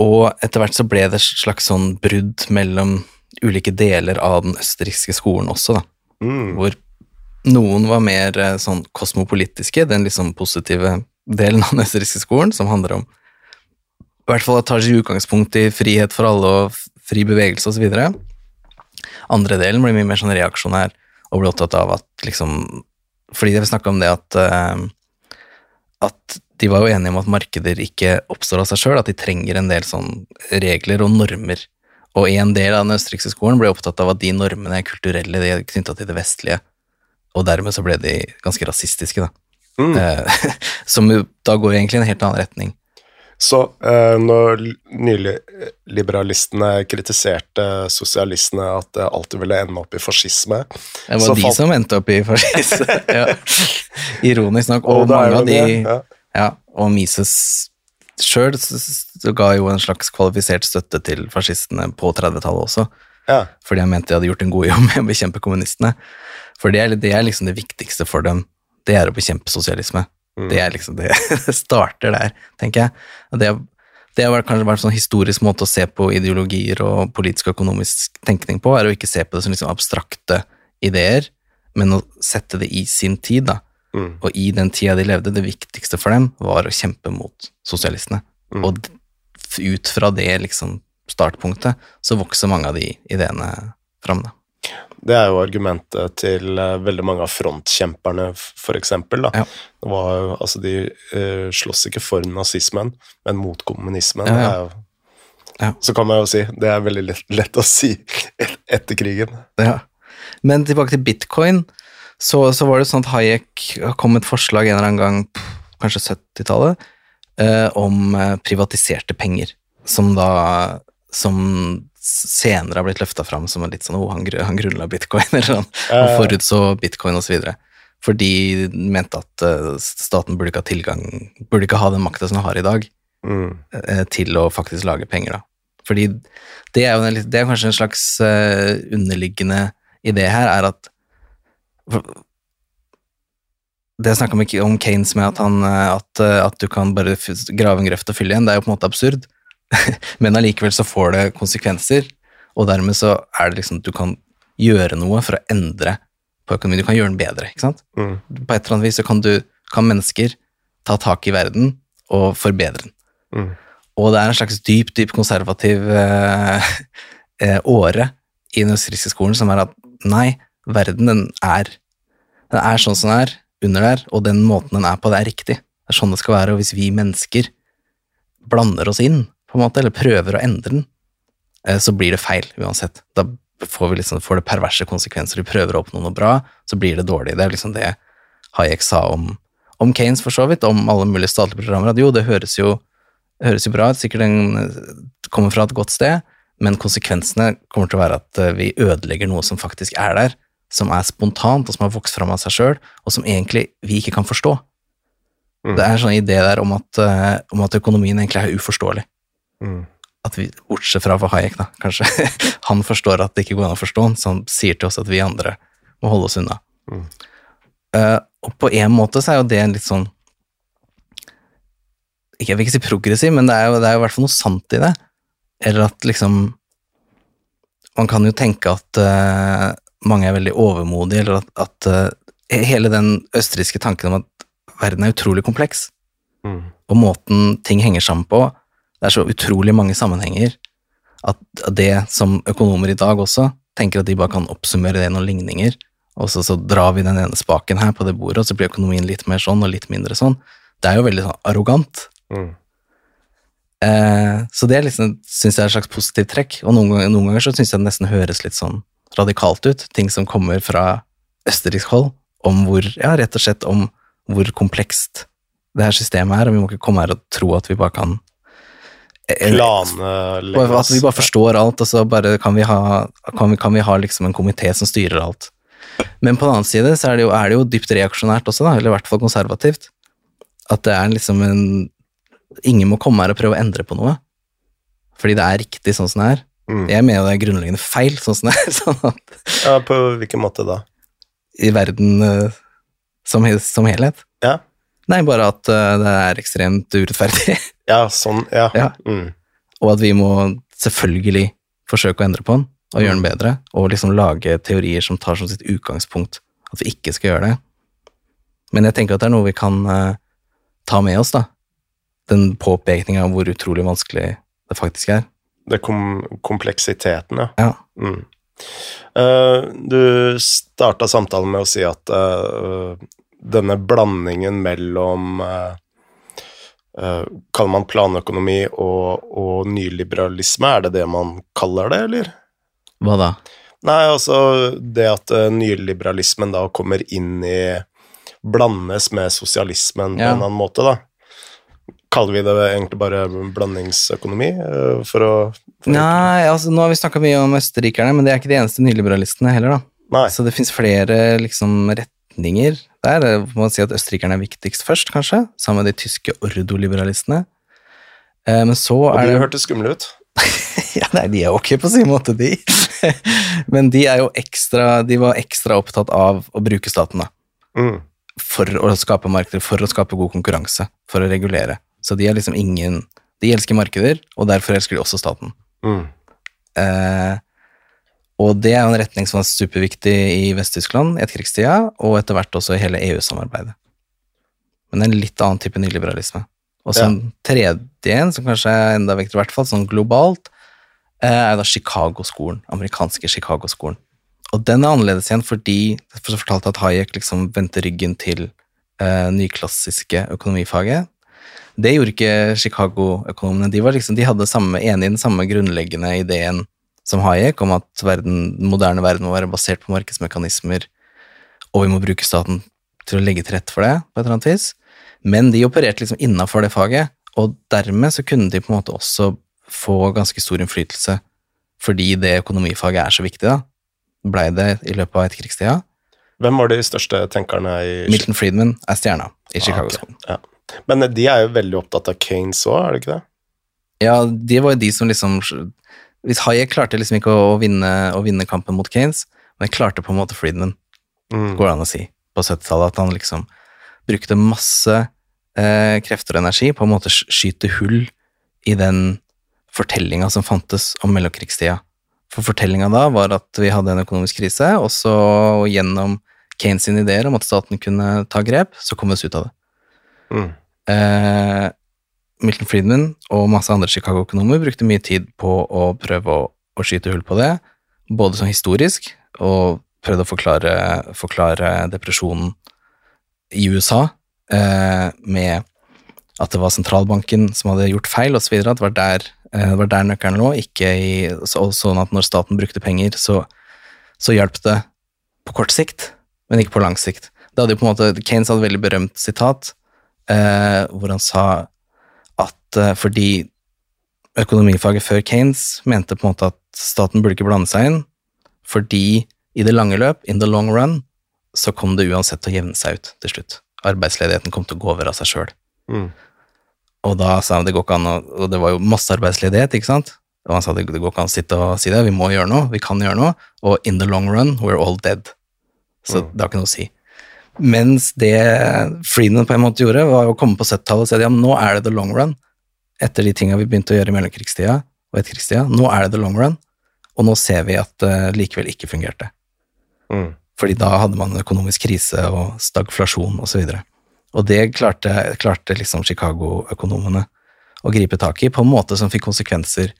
og etter hvert så ble det et slags sånn brudd mellom ulike deler av den østerrikske skolen også, da, Mm. hvor noen var mer eh, sånn kosmopolitiske, den liksom positive delen av den østerrikske skolen, som handler om i hvert fall tar seg utgangspunkt i frihet for alle og fri bevegelse osv. Andre delen blir mye mer sånn reaksjonær og blir opptatt av at liksom Fordi jeg vil snakke om det at eh, at de var jo enige om at markeder ikke oppstår av seg sjøl, at de trenger en del sånn regler og normer. Og en del av den østerrikske skolen ble opptatt av at de normene er kulturelle, de er knytta til det vestlige. Og dermed så ble de ganske rasistiske, da. Mm. Eh, <laughs> som da går egentlig i en helt annen retning. Så eh, når nyliberalistene kritiserte sosialistene at det alltid ville ende opp i fascisme Det var de falt- som endte opp i fascisme. <laughs> ja. Ironisk nok. Og, er mange av de ja. Ja, og Mises sjøl ga jo en slags kvalifisert støtte til fascistene på 30-tallet også, Ja. fordi han mente de hadde gjort en god jobb med å bekjempe kommunistene. For det er, det er liksom det viktigste for dem. Det er å bekjempe sosialisme. Mm. Det er liksom det det <laughs> starter der, tenker jeg. Det, det har kanskje vært en sånn historisk måte å se på ideologier og politisk og økonomisk tenkning på, er å ikke se på det som liksom abstrakte ideer, men å sette det i sin tid, da. Mm. Og i den tida de levde, det viktigste for dem var å kjempe mot sosialistene. Mm. Og ut fra det liksom startpunktet, så vokser mange av de ideene fram, da. Det er jo argumentet til eh, veldig mange av frontkjemperne, for eksempel. Da. Ja. Var altså, de uh, slåss ikke for nazismen, men mot kommunismen. Ja, ja. Jo. Så kan man jo si Det er veldig lett, lett å si et, <laughs> etter krigen. Ja. Men tilbake til bitcoin, så, så var det sånn at Hayek kom med et forslag en eller annen gang, kanskje 70-tallet, eh, om eh, privatiserte penger, som da som senere har blitt løfta fram som en litt sånn oh, han, han grunnla bitcoin, <laughs> eller sånn. Han Eh, forutså bitcoin videre. Fordi de mente at eh, staten burde ikke ha tilgang, burde ikke ha den makta som den har i dag, mm, eh, til å faktisk lage penger, da. Fordi det er jo en, det er kanskje en slags eh, underliggende idé her, er at for- Det jeg snakka om, Kanes Keynes med at, han, eh, at, eh, at du kan bare grave en grøft og fylle igjen, det er jo på en måte absurd. <laughs> Men allikevel så får det konsekvenser, og dermed så er det liksom at du kan gjøre noe for å endre på økonomien. Du kan gjøre den bedre, ikke sant? mm, På et eller annet vis så kan, du, kan mennesker ta tak i verden og forbedre den. mm, Og det er en slags dyp, dyp konservativ eh, <laughs> eh, åre i den østerrikske skolen som er at nei, verden den er, den er sånn som den er, under der, og den måten den er på, det er riktig. Det er sånn det skal være, og hvis vi mennesker blander oss inn, på en måte, eller prøver å endre den, eh, så blir det feil uansett. Da får, liksom, får det perverse konsekvenser. Vi prøver å oppnå noe bra, så blir det dårlig. Det er liksom det Hayek sa om, om Keynes, for så vidt, om alle mulige statlige programmer. At jo, det høres jo høres jo bra ut, sikkert den eh, kommer fra et godt sted, men konsekvensene kommer til å være at eh, vi ødelegger noe som faktisk er der, som er spontant, og som har vokst fram av seg sjøl, og som egentlig vi ikke kan forstå. Mm. Det er en sånn idé der om at, uh, om at økonomien egentlig er uforståelig. mm, At vi, Bortsett fra for Hayek, da, kanskje. <laughs> Han forstår at det ikke går an å forstå den, så han sier til oss at vi andre må holde oss unna. Mm. Uh, og på en måte så er jo det en litt sånn ikke, Jeg vil ikke si progressiv, men det er jo, det er jo i hvert fall noe sant i det. Eller at liksom Man kan jo tenke at eh, mange er veldig overmodige, eller at, at eh, hele den østerrikske tanken om at verden er utrolig kompleks, mm, og måten ting henger sammen på, det er så utrolig mange sammenhenger at det som økonomer i dag også tenker at de bare kan oppsummere det i noen ligninger, og så, så drar vi den ene spaken her på det bordet, og så blir økonomien litt mer sånn og litt mindre sånn. Det er jo veldig sånn arrogant. mm, Eh, så det er liksom, synes jeg er et slags positivt trekk, og noen ganger, noen ganger så synes jeg det nesten høres litt sånn radikalt ut, ting som kommer fra østerriksk hold, om hvor, ja, rett og slett om hvor komplekst det her systemet er, og vi må ikke komme her og tro at vi bare kan eh, Planlegge. At vi bare forstår alt, og så bare kan vi ha, kan vi, kan vi ha liksom en komité som styrer alt. Men på den annen side så er det jo, er det jo dypt reaksjonært også, da, eller i hvert fall konservativt. At det er liksom en Ingen må komme her og prøve å endre på noe. Fordi det er riktig sånn som det er. Mm. Jeg mener det er grunnleggende feil sånn som det er. <laughs> Sånn at Ja, på hvilken måte da? I verden uh, som, som helhet. Ja, Nei, bare at uh, det er ekstremt urettferdig. <laughs> ja sånn, ja. Ja. Mm, Og at vi må selvfølgelig forsøke å endre på den og gjøre den bedre, og liksom lage teorier som tar som sitt utgangspunkt at vi ikke skal gjøre det. Men jeg tenker at det er noe vi kan uh, ta med oss, da. Den påpekninga av hvor utrolig vanskelig det faktisk er. Det kom kompleksiteten, ja. Ja. Mm. Uh, du starta samtalen med å si at uh, denne blandingen mellom uh, Kaller man planøkonomi og, og nyliberalisme, er det det man kaller det, eller? Hva da? Nei, altså det at nyliberalismen da kommer inn i Blandes med sosialismen på Ja. en annen måte, da. Kaller vi det egentlig bare blandingsøkonomi, eh, for å Nei, altså nå har vi snakka mye om østerrikerne, men det er ikke de eneste nyliberalistene heller, da. Nei. Så det fins flere liksom retninger der. Man må si at østerrikerne er viktigst først, kanskje, sammen med de tyske ordoliberalistene. Eh, Men så Og er de det hørtes skumle ut. <laughs> Ja, nei, de er ok på sin måte, de. <laughs> Men de er jo ekstra De var ekstra opptatt av å bruke staten, da. Mm. For å skape markeder, for å skape god konkurranse, for å regulere. Så de er liksom ingen De elsker markeder, og derfor elsker de også staten. Mm. Eh, og det er en retning som var superviktig i Vest-Tyskland i etterkrigstida, og etter hvert også i hele EU-samarbeidet. Men det er en litt annen type nyliberalisme. Og så Ja. en tredje en, som kanskje er enda viktigere, i hvert fall sånn globalt, eh, er da Chicago-skolen. Amerikanske Chicago-skolen. Og den er annerledes igjen fordi for fortalte at Hayek liksom vendte ryggen til eh, nyklassiske økonomifaget. Det gjorde ikke Chicago-økonomene. De, liksom, de hadde samme, enig i den samme grunnleggende ideen som Hayek, om at den moderne verden må være basert på markedsmekanismer, og vi må bruke staten til å legge til rette for det, på et eller annet vis. Men de opererte liksom innafor det faget, og dermed så kunne de på en måte også få ganske stor innflytelse, fordi det økonomifaget er så viktig, da. Blei det i løpet av etterkrigstida. Hvem var de største tenkerne i Milton Friedman er stjerna i Ah, ok. Chicago-skolen. Ja. Men de er jo veldig opptatt av Kanes òg, er det ikke det? Ja, de var jo de som liksom Hvis Hayek klarte liksom ikke å, å, vinne, å vinne kampen mot Keynes, men klarte på en måte Friedman, Mm. går det an å si, på 70-tallet, at han liksom brukte masse eh, krefter og energi på en måte sk- skyte hull i den fortellinga som fantes om mellomkrigstida. For fortellinga da var at vi hadde en økonomisk krise, og så gjennom Keynes sine ideer om at staten kunne ta grep, så kom vi oss ut av det. Mm. Eh, Milton Friedman og masse andre Chicago-økonomer brukte mye tid på å prøve å, å skyte hull på det, både sånn historisk, og prøvde å forklare, forklare depresjonen i USA eh, med at det var sentralbanken som hadde gjort feil, osv. At det var der, det var der nøkkelen lå, ikke i så, sånn at når staten brukte penger, så, så hjalp det på kort sikt, men ikke på lang sikt. Det hadde jo på en måte, Keynes hadde et veldig berømt sitat eh, hvor han sa at eh, fordi økonomifaget før Keynes mente på en måte at staten burde ikke blande seg inn, fordi i det lange løp, in the long run, så kom det uansett til å jevne seg ut til slutt. Arbeidsledigheten kom til å gå over av seg sjøl. Mm. Og da sa han det går ikke an å Og det var jo masse arbeidsledighet, ikke sant? Og han sa det, det går ikke an å sitte og si det, vi må gjøre noe, vi kan gjøre noe, og in the long run, we're all dead. Så Mm. det har ikke noe å si. Mens det Freedom på en måte gjorde, var å komme på 70-tallet og si at ja, men nå er det the long run. Etter de tinga vi begynte å gjøre i mellomkrigstida og etterkrigstida, nå er det the long run, og nå ser vi at det likevel ikke fungerte. Mm. Fordi da hadde man økonomisk krise og stagflasjon osv. Og, så videre. Og det klarte, klarte liksom Chicago-økonomene å gripe tak i på en måte som fikk konsekvenser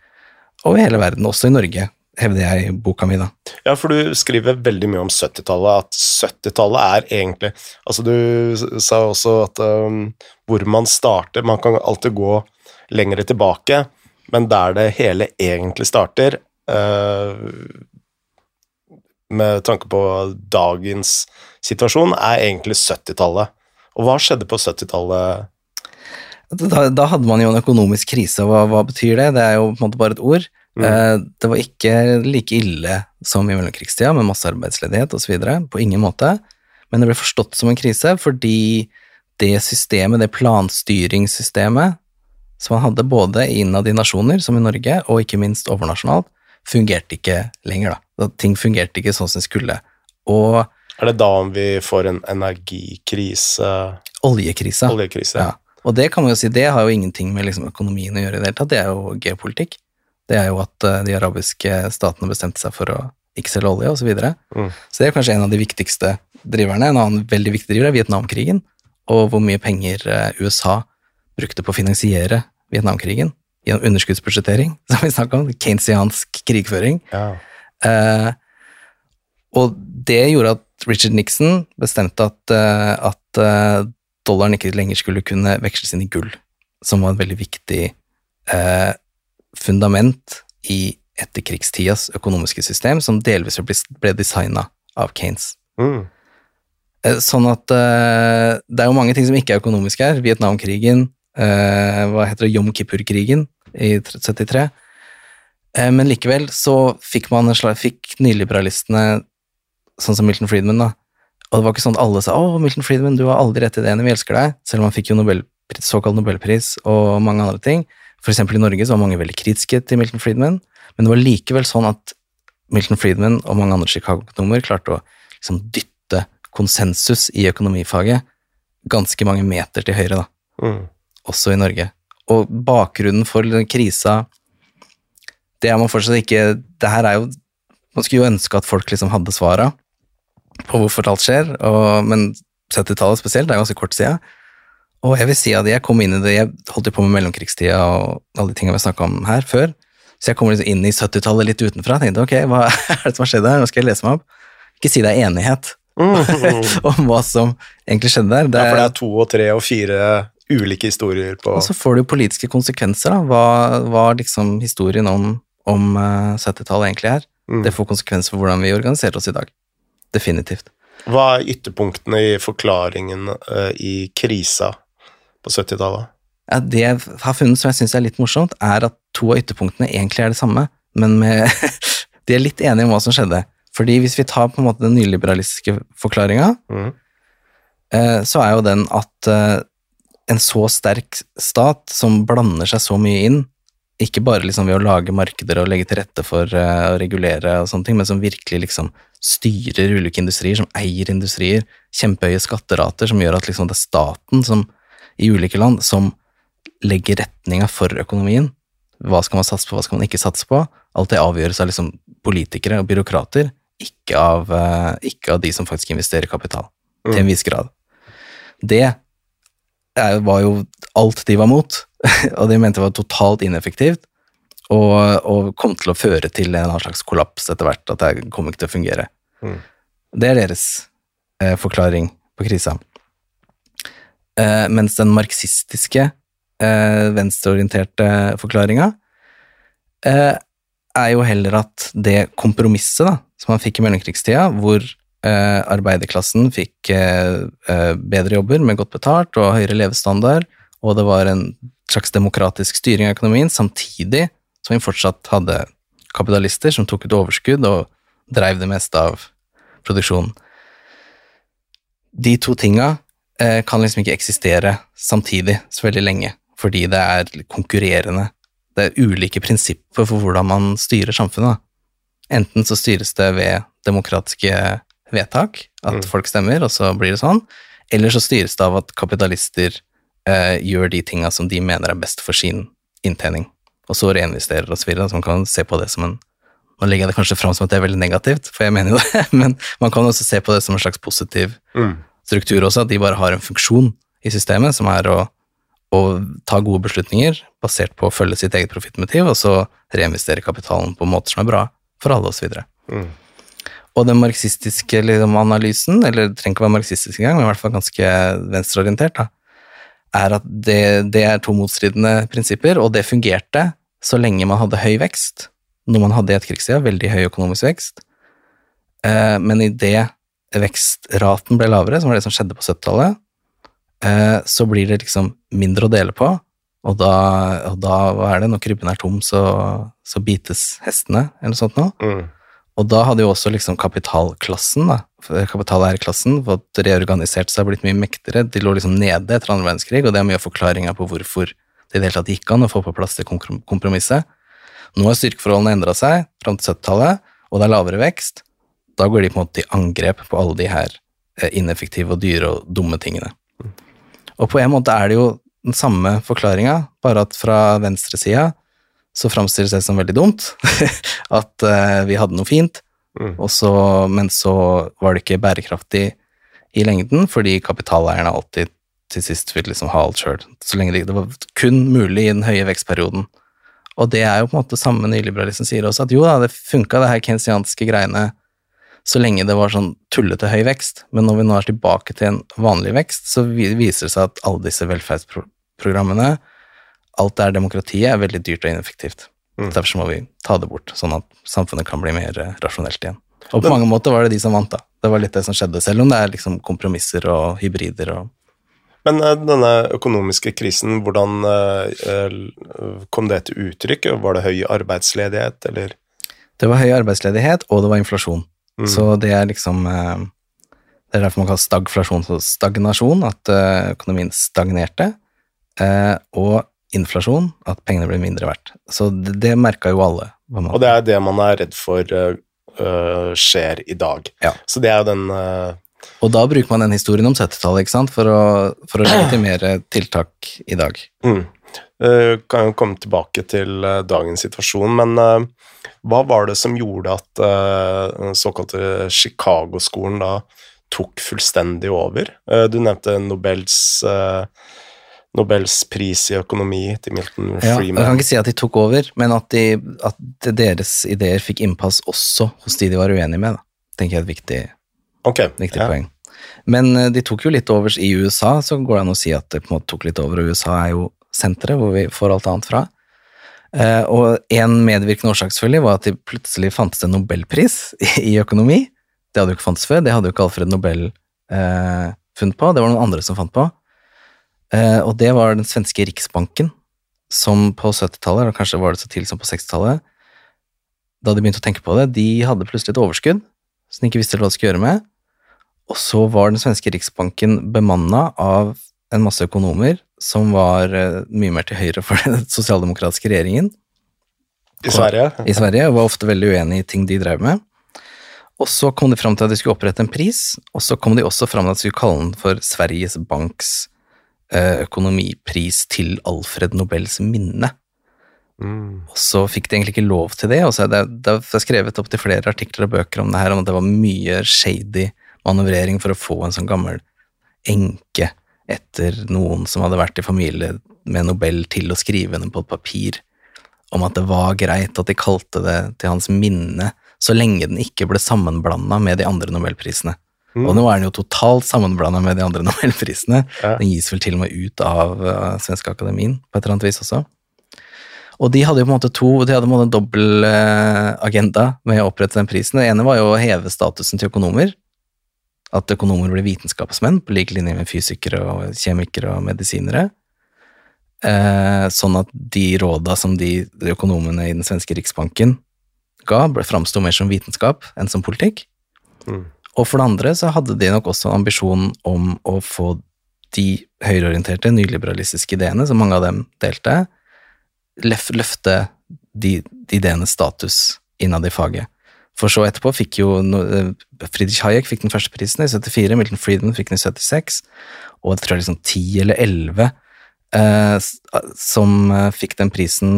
over hele verden, også i Norge, hevder jeg i boka mi, da. Ja, for du skriver veldig mye om 70-tallet, at 70-tallet er egentlig Altså, du sa også at um, hvor man starter Man kan alltid gå lengre tilbake, men der det hele egentlig starter uh, Med tanke på dagens situasjon, er egentlig 70-tallet. Og hva skjedde på 70-tallet? Da, da hadde man jo en økonomisk krise, og hva, hva betyr det? Det er jo på en måte bare et ord. Mm. Eh, Det var ikke like ille som i mellomkrigstida, med masse arbeidsledighet osv. På ingen måte. Men det ble forstått som en krise fordi det systemet, det planstyringssystemet som man hadde både innad i nasjoner, som i Norge, og ikke minst overnasjonalt, fungerte ikke lenger, da. Ting fungerte ikke sånn som det skulle. Og Er det da vi får en energikrise, Oljekrise. oljekrise? Ja. Og det kan man jo si, det har jo ingenting med liksom økonomien å gjøre i det hele tatt, det er jo geopolitikk. Det er jo at eh, de arabiske statene bestemte seg for å ikke selge olje, og så videre. Mm. Så det er kanskje en av de viktigste driverne. En annen veldig viktig driver er Vietnamkrigen, og hvor mye penger eh, USA brukte på å finansiere Vietnamkrigen gjennom underskuddsbudsjettering, <laughs> som vi snakka om, keynesiansk krigføring. Ja. Eh, og det gjorde at Richard Nixon bestemte at, eh, at eh, dollaren ikke lenger skulle kunne veksles inn i gull, som var et veldig viktig eh, fundament i etterkrigstidas økonomiske system, som delvis ble, designa av Keynes. Mm. Eh, Sånn at eh, det er jo mange ting som ikke er økonomiske her. Vietnamkrigen, eh, hva heter det, Yom Kippur-krigen i 73. Eh, men likevel så fikk man fikk nyliberalistene, sånn som Milton Friedman, da. Og det var ikke sånn at alle sa 'Å, Milton Friedman, du har aldri rett i ideene, vi elsker deg', selv om han fikk jo Nobelpris, såkalt nobelpris og mange andre ting. For eksempel i Norge så var mange veldig kritiske til Milton Friedman, men det var likevel sånn at Milton Friedman og mange andre Chicago-økonomer klarte å liksom dytte konsensus i økonomifaget ganske mange meter til høyre, da, Mm. også i Norge. Og bakgrunnen for den krisa Det er man fortsatt ikke Det her er jo Man skulle jo ønske at folk liksom hadde svara på hvorfor alt skjer, og, men 70-tallet spesielt, det er ganske kort siden. Og jeg vil si at jeg kom inn i det Jeg holdt jo på med mellomkrigstida og alle de tingene vi snakka om her før. Så jeg kom liksom inn i 70-tallet litt utenfra og tenkte ok, hva <laughs> er det som har skjedd her? Nå skal jeg lese meg opp. Ikke si det er enighet <laughs> om hva som egentlig skjedde der. Det Ja, for det er, er to og tre og fire ulike historier på og så får det jo politiske konsekvenser, da. Hva, hva liksom historien om, om eh, 70-tallet egentlig er. Mm. Det får konsekvenser for hvordan vi organiserer oss i dag. Definitivt. Hva er ytterpunktene i forklaringen uh, i krisa på 70-tallet? Ja, det jeg har funnet som jeg syns er litt morsomt, er at to av ytterpunktene egentlig er det samme, men med, <laughs> de er litt enige om hva som skjedde. Fordi hvis vi tar på en måte den nyliberalistiske forklaringa, Mm. eh, så er jo den at eh, en så sterk stat som blander seg så mye inn, ikke bare liksom ved å lage markeder og legge til rette for å regulere og sånne ting, men som virkelig liksom styrer ulike industrier, som eier industrier, kjempehøye skatterater, som gjør at liksom det er staten som, i ulike land som legger retninga for økonomien. Hva skal man satse på, hva skal man ikke satse på? Alt det avgjøres av liksom politikere og byråkrater, ikke av, eh, ikke av de som faktisk investerer kapital, til en viss grad. Det var jo alt de var mot, <laughs> og de mente det var totalt ineffektivt, og, og kom til å føre til en slags kollaps etter hvert, at det kom ikke til å fungere. Mm. Det er deres eh, forklaring på krisa. Eh, mens den marxistiske, eh, venstreorienterte forklaringa eh, er jo heller at det kompromisset da, som man fikk i mellomkrigstida, hvor eh, arbeiderklassen fikk eh, bedre jobber med godt betalt og høyere levestandard, og det var en slags demokratisk styring av økonomien, samtidig som vi fortsatt hadde kapitalister som tok ut overskudd og dreiv det meste av produksjonen. De to tinga eh, kan liksom ikke eksistere samtidig så veldig lenge, fordi det er konkurrerende. Det er ulike prinsipper for hvordan man styrer samfunnet. Enten så styres det ved demokratiske vedtak, at Mm. folk stemmer, og så blir det sånn, eller så styres det av at kapitalister eh, gjør de tinga som de mener er best for sin inntjening, og så reinvesterer og så videre. Så man kan se på det som en Nå legger jeg det kanskje fram som at det er veldig negativt, for jeg mener jo det, <laughs> men man kan også se på det som en slags positiv Mm. struktur også, at de bare har en funksjon i systemet, som er å, å ta gode beslutninger basert på å følge sitt eget profittmotiv, og så reinvestere kapitalen på måter som er bra for alle, osv. Mm. Og den marxistiske liksom, analysen, eller det trenger ikke være marxistisk engang, men i hvert fall ganske venstreorientert, da, er at det, det er to motstridende prinsipper, og det fungerte så lenge man hadde høy vekst, når man hadde i etterkrigstida veldig høy økonomisk vekst, eh, men idet vekstraten ble lavere, som var det som skjedde på 70-tallet, eh, så blir det liksom mindre å dele på, og da, og da hva er det, når krybben er tom, så, så bites hestene, eller noe sånt noe. Mm. Og da hadde jo også liksom kapitalklassen, da, kapitalæreklassen, fått reorganisert seg og blitt mye mektigere. De lå liksom nede etter andre verdenskrig, og det er mye av forklaringa på hvorfor det i det hele tatt gikk an å få på plass det kompromisset. Nå har styrkeforholdene endra seg fram til 70-tallet, og det er lavere vekst. Da går de på en måte i angrep på alle de her eh, ineffektive og dyre og dumme tingene. Og på en måte er det jo den samme forklaringa, bare at fra venstresida så framstilles det som veldig dumt. <laughs> at eh, vi hadde noe fint, Mm. så, men så var det ikke bærekraftig i lengden, fordi kapitaleierne alltid til sist vil liksom ha alt sjøl. Så lenge det, det var kun mulig i den høye vekstperioden. Og det er jo på en måte samme nyliberalisten sier også, at jo da, det funka, det her kensianske greiene, så lenge det var sånn tullete høy vekst. Men når vi nå er tilbake til en vanlig vekst, så viser det seg at alle disse velferdsprogrammene, alt det er demokratiet, er veldig dyrt og ineffektivt. Mm. Derfor må vi ta det bort, sånn at samfunnet kan bli mer eh, rasjonelt igjen. Og på mange måter var det de som vant, da. Det var litt det som skjedde, selv om det er liksom kompromisser og hybrider og Men eh, denne økonomiske krisen, hvordan eh, kom det til uttrykk? Var det høy arbeidsledighet, eller? Det var høy arbeidsledighet, og det var inflasjon. Mm. Så det er liksom Det er derfor man kaller stagflasjon for stagnasjon, at økonomien stagnerte. Og inflasjon, at pengene blir mindre verdt. Så det, det merka jo alle. Og det er det man er redd for øh, skjer i dag. Ja. Så det er jo den uh... Og da bruker man den historien om 70-tallet ikke sant? for å, for å legitimere tiltak i dag. mm. Uh, Kan jo komme tilbake til uh, dagens situasjon, men uh, hva var det som gjorde at den såkalte Chicago-skolen da tok fullstendig over? Du nevnte Nobels øh, Nobels pris i økonomi til Milton Ja, jeg kan ikke si at de tok over, men at, de, at deres ideer fikk innpass også hos de de var uenige med. Da. tenker jeg er et viktig, okay, viktig ja. poeng. Men eh, de tok jo litt over i USA, så går det an å si at det på en måte tok litt over, og USA er jo senteret hvor vi får alt annet fra. Eh, og en medvirkende årsak selvfølgelig var at de plutselig fantes en nobelpris i, i økonomi. Det hadde jo ikke fantes før, det hadde jo ikke Alfred Nobel eh, funnet på, det var noen andre som fant på. Eh, og det var den svenske riksbanken, som på 70-tallet, eller kanskje var det så tidlig som på 60-tallet, da de begynte å tenke på det, de hadde plutselig et overskudd som de ikke visste hva de skulle gjøre med. Og så var den svenske riksbanken bemanna av en masse økonomer som var eh, mye mer til høyre for <laughs> den sosialdemokratiske regjeringen I Sverige? i Sverige, og var ofte veldig uenig i ting de drev med. Og så kom de fram til at de skulle opprette en pris, og så kom de også fram til at de skulle kalle den for Sveriges Banks økonomipris til Alfred Nobels minne. Mm. Og så fikk de egentlig ikke lov til det, og så er det, det er skrevet opp til flere artikler og bøker om det her, om at det var mye shady manøvrering for å få en sånn gammel enke etter noen som hadde vært i familie med Nobel til å skrive henne på et papir, om at det var greit at de kalte det til hans minne, så lenge den ikke ble sammenblanda med de andre nobelprisene. Mm. Og nå er den jo totalt sammenblanda med de andre <laughs> nobelprisene. Ja. Den gis vel til og med ut av uh, Svenske Akademien på et eller annet vis også. Og de hadde jo på en måte to, de hadde på en måte en dobbel uh, agenda med å opprette den prisen. Det ene var jo å heve statusen til økonomer. At økonomer ble vitenskapsmenn på lik linje med fysikere og kjemikere og medisinere. Uh, sånn at de råda som de, de økonomene i den svenske riksbanken ga, framsto mer som vitenskap enn som politikk. Mm. Og for det andre så hadde de nok også ambisjonen om å få de høyreorienterte, nyliberalistiske ideene, som mange av dem delte, løfte de, de ideenes status innad i faget. For så etterpå fikk jo eh, Friedrich Hayek fikk den første prisen i 74, Milton Friedman fikk den i 76, og jeg tror liksom 10 eller 11 eh, som eh, fikk den prisen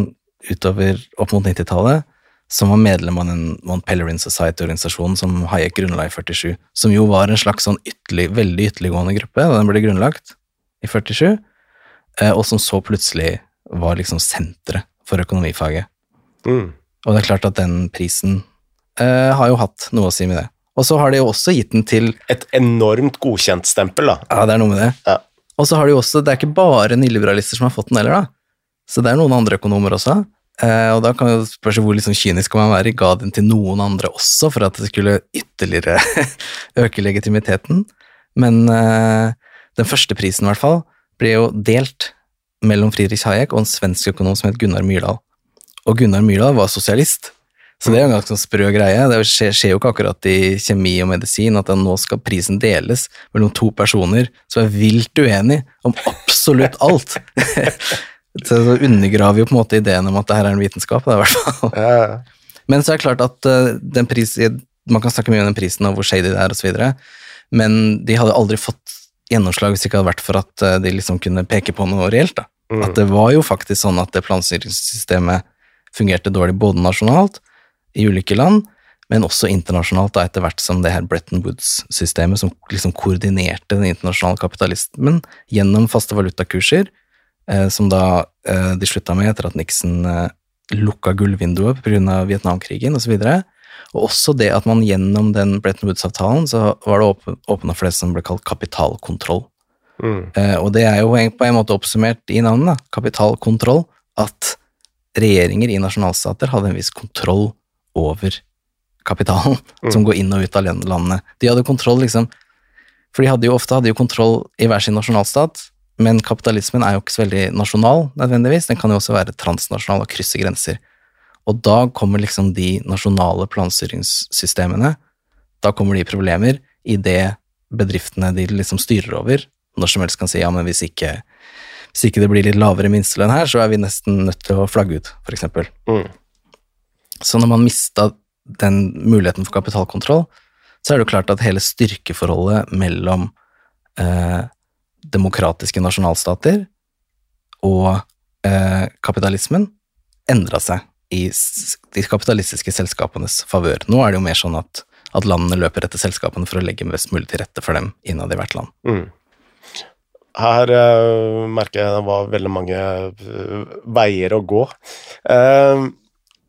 utover opp mot 90-tallet, som var medlem av den Mount Pelerin Society-organisasjonen som Hayek grunnla i 47, som jo var en slags sånn ytterlig, veldig ytterliggående gruppe da den ble grunnlagt i 47, eh, og som så plutselig var liksom senteret for økonomifaget. Mm. Og det er klart at den prisen eh, har jo hatt noe å si med det. Og så har de jo også gitt den til Et enormt godkjent stempel, da. Ja, det er noe med det. Ja. Og så har de jo også Det er ikke bare nyliberalister som har fått den heller, da. Så det er noen andre økonomer også. Eh, og da kan jo spørre hvor liksom kynisk man være. Ga den til noen andre også for at det skulle ytterligere <laughs> øke legitimiteten. Men eh, den første prisen, i hvert fall, ble jo delt mellom Friedrich Hayek og en svensk økonom som het Gunnar Myrdal. Og Gunnar Myrdal var sosialist. Så det er jo en ganske sånn sprø greie. Det skjer, skjer jo ikke akkurat i kjemi og medisin at nå skal prisen deles mellom to personer som er vilt uenige om absolutt alt. <laughs> så det undergraver jo på en måte ideen om at det her er en vitenskap. Da, i hvert fall. Ja. Men så er det klart at eh, den pris, man kan snakke mye om den prisen og hvor shady det er osv., men de hadde aldri fått gjennomslag hvis det ikke hadde vært for at eh, de liksom kunne peke på noe reelt. da. Mm. At det var jo faktisk sånn at det planstyringssystemet fungerte dårlig både nasjonalt, i ulike land, men også internasjonalt, da, etter hvert som det her Bretton Woods-systemet som liksom koordinerte den internasjonale kapitalismen gjennom faste valutakurser, som da eh, de slutta med etter at Nixon eh, lukka gullvinduet pga. Vietnamkrigen osv. Og også det at man gjennom den Bretton Woods-avtalen så var det åp- åpna for det som ble kalt kapitalkontroll. Mm. Eh, og det er jo på en måte oppsummert i navnet, da. kapitalkontroll, at regjeringer i nasjonalstater hadde en viss kontroll over kapitalen Mm. som går inn og ut av landene. De hadde kontroll, liksom For de hadde jo ofte hadde jo kontroll i hver sin nasjonalstat, men kapitalismen er jo ikke så veldig nasjonal nødvendigvis. Den kan jo også være transnasjonal og krysse grenser. Og da kommer liksom de nasjonale planstyringssystemene Da kommer de problemer i det bedriftene de liksom styrer over, når som helst kan si ja, men hvis ikke, hvis ikke det blir litt lavere minstelønn her, så er vi nesten nødt til å flagge ut, for eksempel. Mm. Så når man mista den muligheten for kapitalkontroll, så er det jo klart at hele styrkeforholdet mellom eh, demokratiske nasjonalstater og eh, kapitalismen endra seg i de kapitalistiske selskapenes favør. Nå er det jo mer sånn at, at landene løper etter selskapene for å legge mest mulig til rette for dem innad i hvert land. Mm. Her uh, merker jeg det var veldig mange uh, veier å gå. Uh,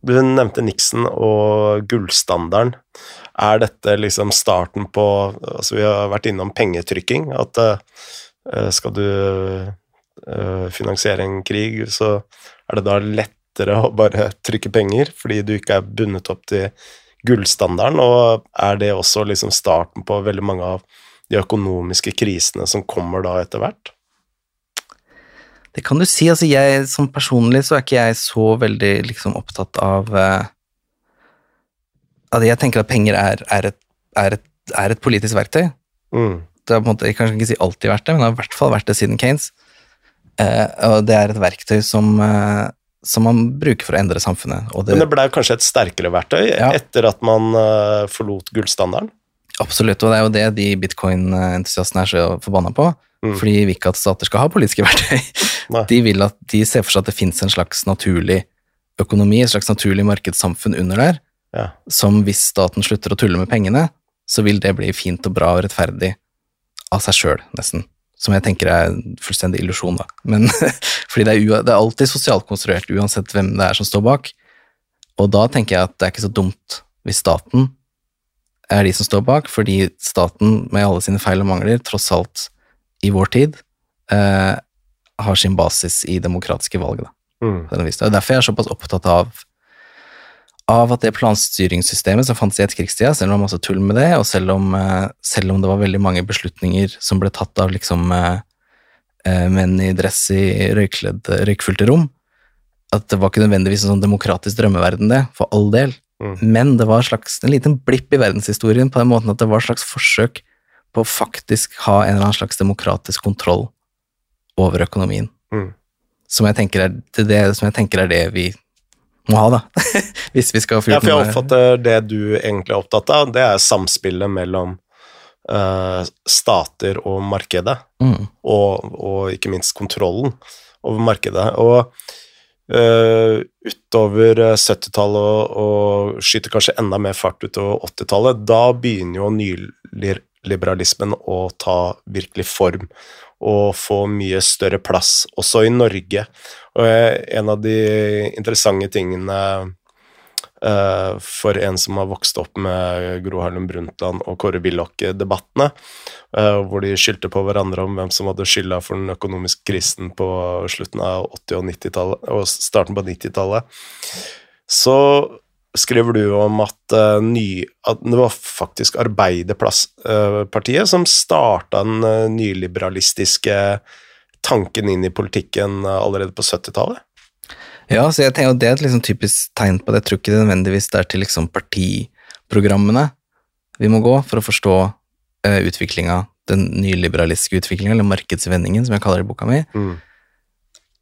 du nevnte Nixon og gullstandarden. Er dette liksom starten på altså Vi har vært innom pengetrykking. At skal du eh, finansiere en krig, så er det da lettere å bare trykke penger fordi du ikke er bundet opp til gullstandarden, og er det også liksom starten på veldig mange av de økonomiske krisene som kommer da etter hvert? Det kan du si. altså jeg, Som personlig så er ikke jeg så veldig liksom opptatt av uh, at Jeg tenker at penger er, er, et, er, et, er et politisk verktøy. Mm. Det har på en måte, jeg kan ikke si alltid vært det, men det har i hvert fall vært det siden Keynes. Eh, og det er et verktøy som, eh, som man bruker for å endre samfunnet. Det, Men det ble kanskje et sterkere verktøy Ja. etter at man eh, forlot gullstandarden? Absolutt, og det er jo det de bitcoin-entusiastene er så forbanna på. Mm. Fordi de vil ikke at stater skal ha politiske <laughs> verktøy. Nei. De vil at de ser for seg at det fins en slags naturlig økonomi, et slags naturlig markedssamfunn under der, Ja. som hvis staten slutter å tulle med pengene, så vil det bli fint og bra og rettferdig av seg sjøl, nesten. Som jeg tenker er en fullstendig illusjon, da. Men <laughs> fordi det er, det er alltid sosialt konstruert, uansett hvem det er som står bak. Og da tenker jeg at det er ikke så dumt hvis staten er de som står bak, fordi staten med alle sine feil og mangler, tross alt i vår tid, eh, har sin basis i demokratiske valg. Da, Mm. Det er derfor jeg er såpass opptatt av, av at det planstyringssystemet som fantes i etterkrigstida, selv om det var masse tull med det, og selv om, eh, selv om det var veldig mange beslutninger som ble tatt av liksom eh, eh, menn i dress i røykfylte rom, at det var ikke nødvendigvis en sånn demokratisk drømmeverden, det, for all del. Mm. Men det var en, slags, en liten blipp i verdenshistorien på den måten at det var et slags forsøk på å faktisk ha en eller annen slags demokratisk kontroll over økonomien. Mm. Som, jeg tenker er, det, er det, som jeg tenker er det vi må ha, da. <laughs> Hvis vi skal få Ja, for jeg oppfatter det du egentlig er opptatt av, det er samspillet mellom uh, stater og markedet, Mm. og, og ikke minst kontrollen over markedet. Og uh, utover eh, 70-tallet og, og skyter kanskje enda mer fart utover 80-tallet, da begynner jo nyliberalismen å ta virkelig form og få mye større plass, også i Norge. Og eh, en av de interessante tingene eh, for en som har vokst opp med Gro Harlem Brundtland og Kåre Willoch-debattene, eh, hvor de skyldte på hverandre om hvem som hadde skylda for den økonomiske krisen på slutten av 80- og 90-tallet og starten på 90-tallet, så skriver du om at, uh, ny, at det var faktisk Arbeiderpartiet som starta den uh, nyliberalistiske tanken inn i politikken eh, allerede på 70-tallet. Ja, så jeg tenker at det er et liksom typisk tegn på det. Jeg tror ikke det nødvendigvis det er til liksom partiprogrammene vi må gå for å forstå uh, utviklinga, den nyliberalistiske utviklinga, eller markedsvendingen, som jeg kaller det i boka mi. Mm.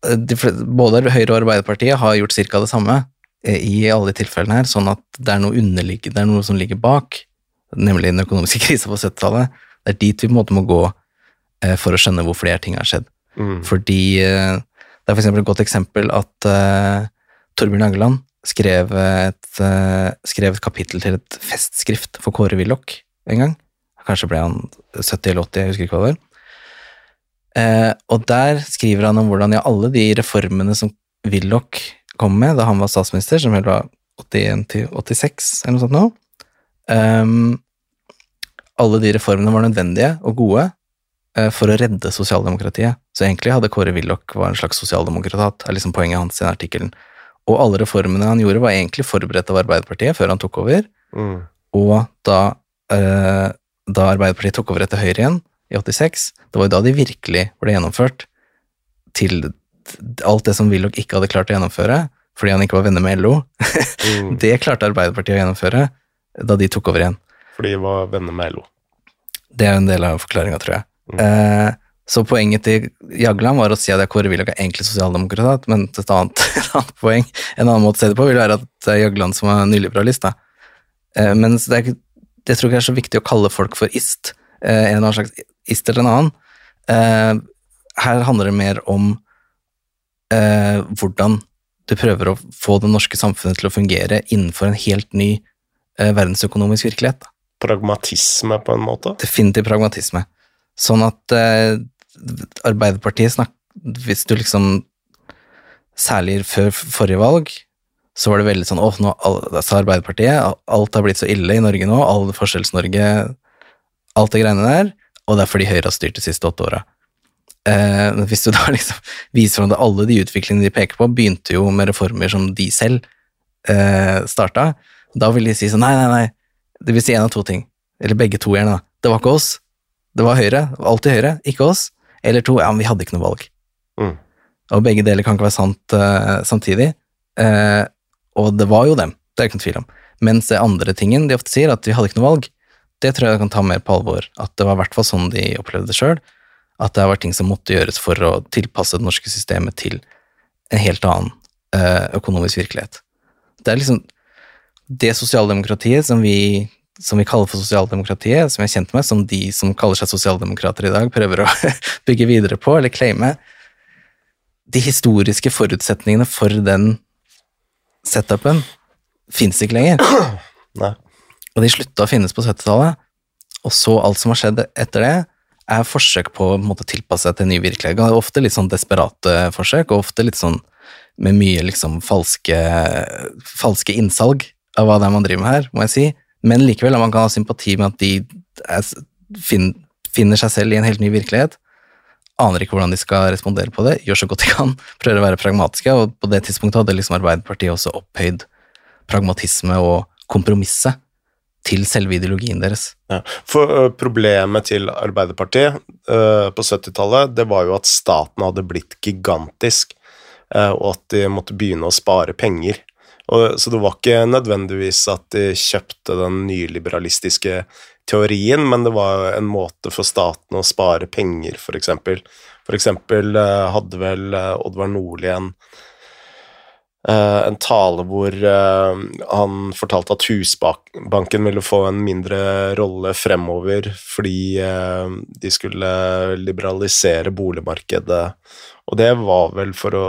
Eh, de, både Høyre og Arbeiderpartiet har gjort cirka det samme eh, i alle de tilfellene her, sånn at det er noe underligge, det er noe som ligger bak, nemlig den økonomiske <laughs> krisa på 70-tallet. Det er dit vi på en måte må gå eh, for å skjønne hvorfor de her tingene har skjedd. Mm. Fordi eh, det er eksempel et godt eksempel at eh, Torbjørn Angeland skrev et, eh, skrev et kapittel til et festskrift for Kåre Willoch en gang. Kanskje ble han 70 eller 80, jeg husker ikke hva det var. Eh, og der skriver han om hvordan ja, alle de reformene som Willoch kom med da han var statsminister, som vel var 81 til 86 eller noe sånt nå, um, alle de reformene var nødvendige og gode uh, for å redde sosialdemokratiet. Så egentlig hadde Kåre Willoch var en slags sosialdemokrat, er liksom poenget hans i den artikkelen. Og alle reformene han gjorde, var egentlig forberedt av Arbeiderpartiet før han tok over. Mm. Og da, uh, da Arbeiderpartiet tok over etter Høyre igjen, i 86, det var jo da de virkelig ble gjennomført til alt det som Willoch ikke hadde klart å gjennomføre, fordi han ikke var venner med LO. Mm. <laughs> Det klarte Arbeiderpartiet å gjennomføre da de tok over igjen. Fordi de var venner med LO. Det er jo en del av forklaringa, tror jeg. Mm. Eh, så poenget til Jagland var å si at Kåre Willoch er egentlig sosialdemokrat, men et annet, <laughs> et annet poeng, en annen måte å se det på, vil være at det er Jagland som er nyliberalist, da. Eh, men det er, jeg tror ikke er så viktig å kalle folk for ist, eh, en eller annen slags ist eller en annen. Eh, her handler det mer om eh, hvordan du prøver å få det norske samfunnet til å fungere innenfor en helt ny eh, verdensøkonomisk virkelighet. Da. Pragmatisme, på en måte. Definitivt pragmatisme. Sånn at eh, Arbeiderpartiet snakker Hvis du liksom Særlig før forrige valg, så var det veldig sånn åh, nå sa Arbeiderpartiet alt har blitt så ille i Norge nå, all Forskjells-Norge, alt det greiene der, og det er fordi Høyre har styrt de siste åtte åra. Eh, hvis du da <laughs> liksom viser fram at alle de utviklingene de peker på, begynte jo med reformer som de selv eh, starta, da vil de si sånn nei, nei, nei, det vil si en av to ting. Eller begge to gjerne, da. Det var ikke oss. Det var Høyre. Alltid Høyre, ikke oss. Eller to, ja, men vi hadde ikke noe valg. Mm. Og begge deler kan ikke være sant eh, samtidig. Eh, og det var jo dem, det er ikke noen tvil om. Mens det andre tingen de ofte sier, at vi hadde ikke noe valg, det tror jeg kan ta mer på alvor. At det var i hvert fall sånn de opplevde det sjøl. At det har vært ting som måtte gjøres for å tilpasse det norske systemet til en helt annen eh, økonomisk virkelighet. Det er liksom det sosialdemokratiet som vi, som vi kaller for sosialdemokratiet, som jeg er kjent med, som de som kaller seg sosialdemokrater i dag, prøver å <laughs> bygge videre på, eller claime. De historiske forutsetningene for den setupen fins ikke lenger. Nei. Og de slutta å finnes på 70-tallet. Og så alt som har skjedd etter det, er forsøk på å måte, tilpasse seg til en ny virkelighet. Det er Ofte litt sånn desperate forsøk, og ofte litt sånn med mye liksom falske, falske innsalg av hva det er man driver med her, må jeg si. Men likevel, man kan ha sympati med at de er, fin, finner seg selv i en helt ny virkelighet. Aner ikke hvordan de skal respondere på det, gjør så godt de kan, prøver å være pragmatiske, og på det tidspunktet hadde liksom Arbeiderpartiet også opphøyd pragmatisme og kompromisse til selve ideologien deres. Ja. For ø, problemet til Arbeiderpartiet uh, på 70-tallet, det var jo at staten hadde blitt gigantisk, uh, og at de måtte begynne å spare penger. Og, så det var ikke nødvendigvis at de kjøpte den nyliberalistiske teorien, men det var en måte for staten å spare penger, eksempel. For eksempel hadde vel Oddvar Nordli en Eh, en tale hvor uh, han fortalte at Husbanken ville få en mindre rolle fremover fordi uh, de skulle liberalisere boligmarkedet, og det var vel for å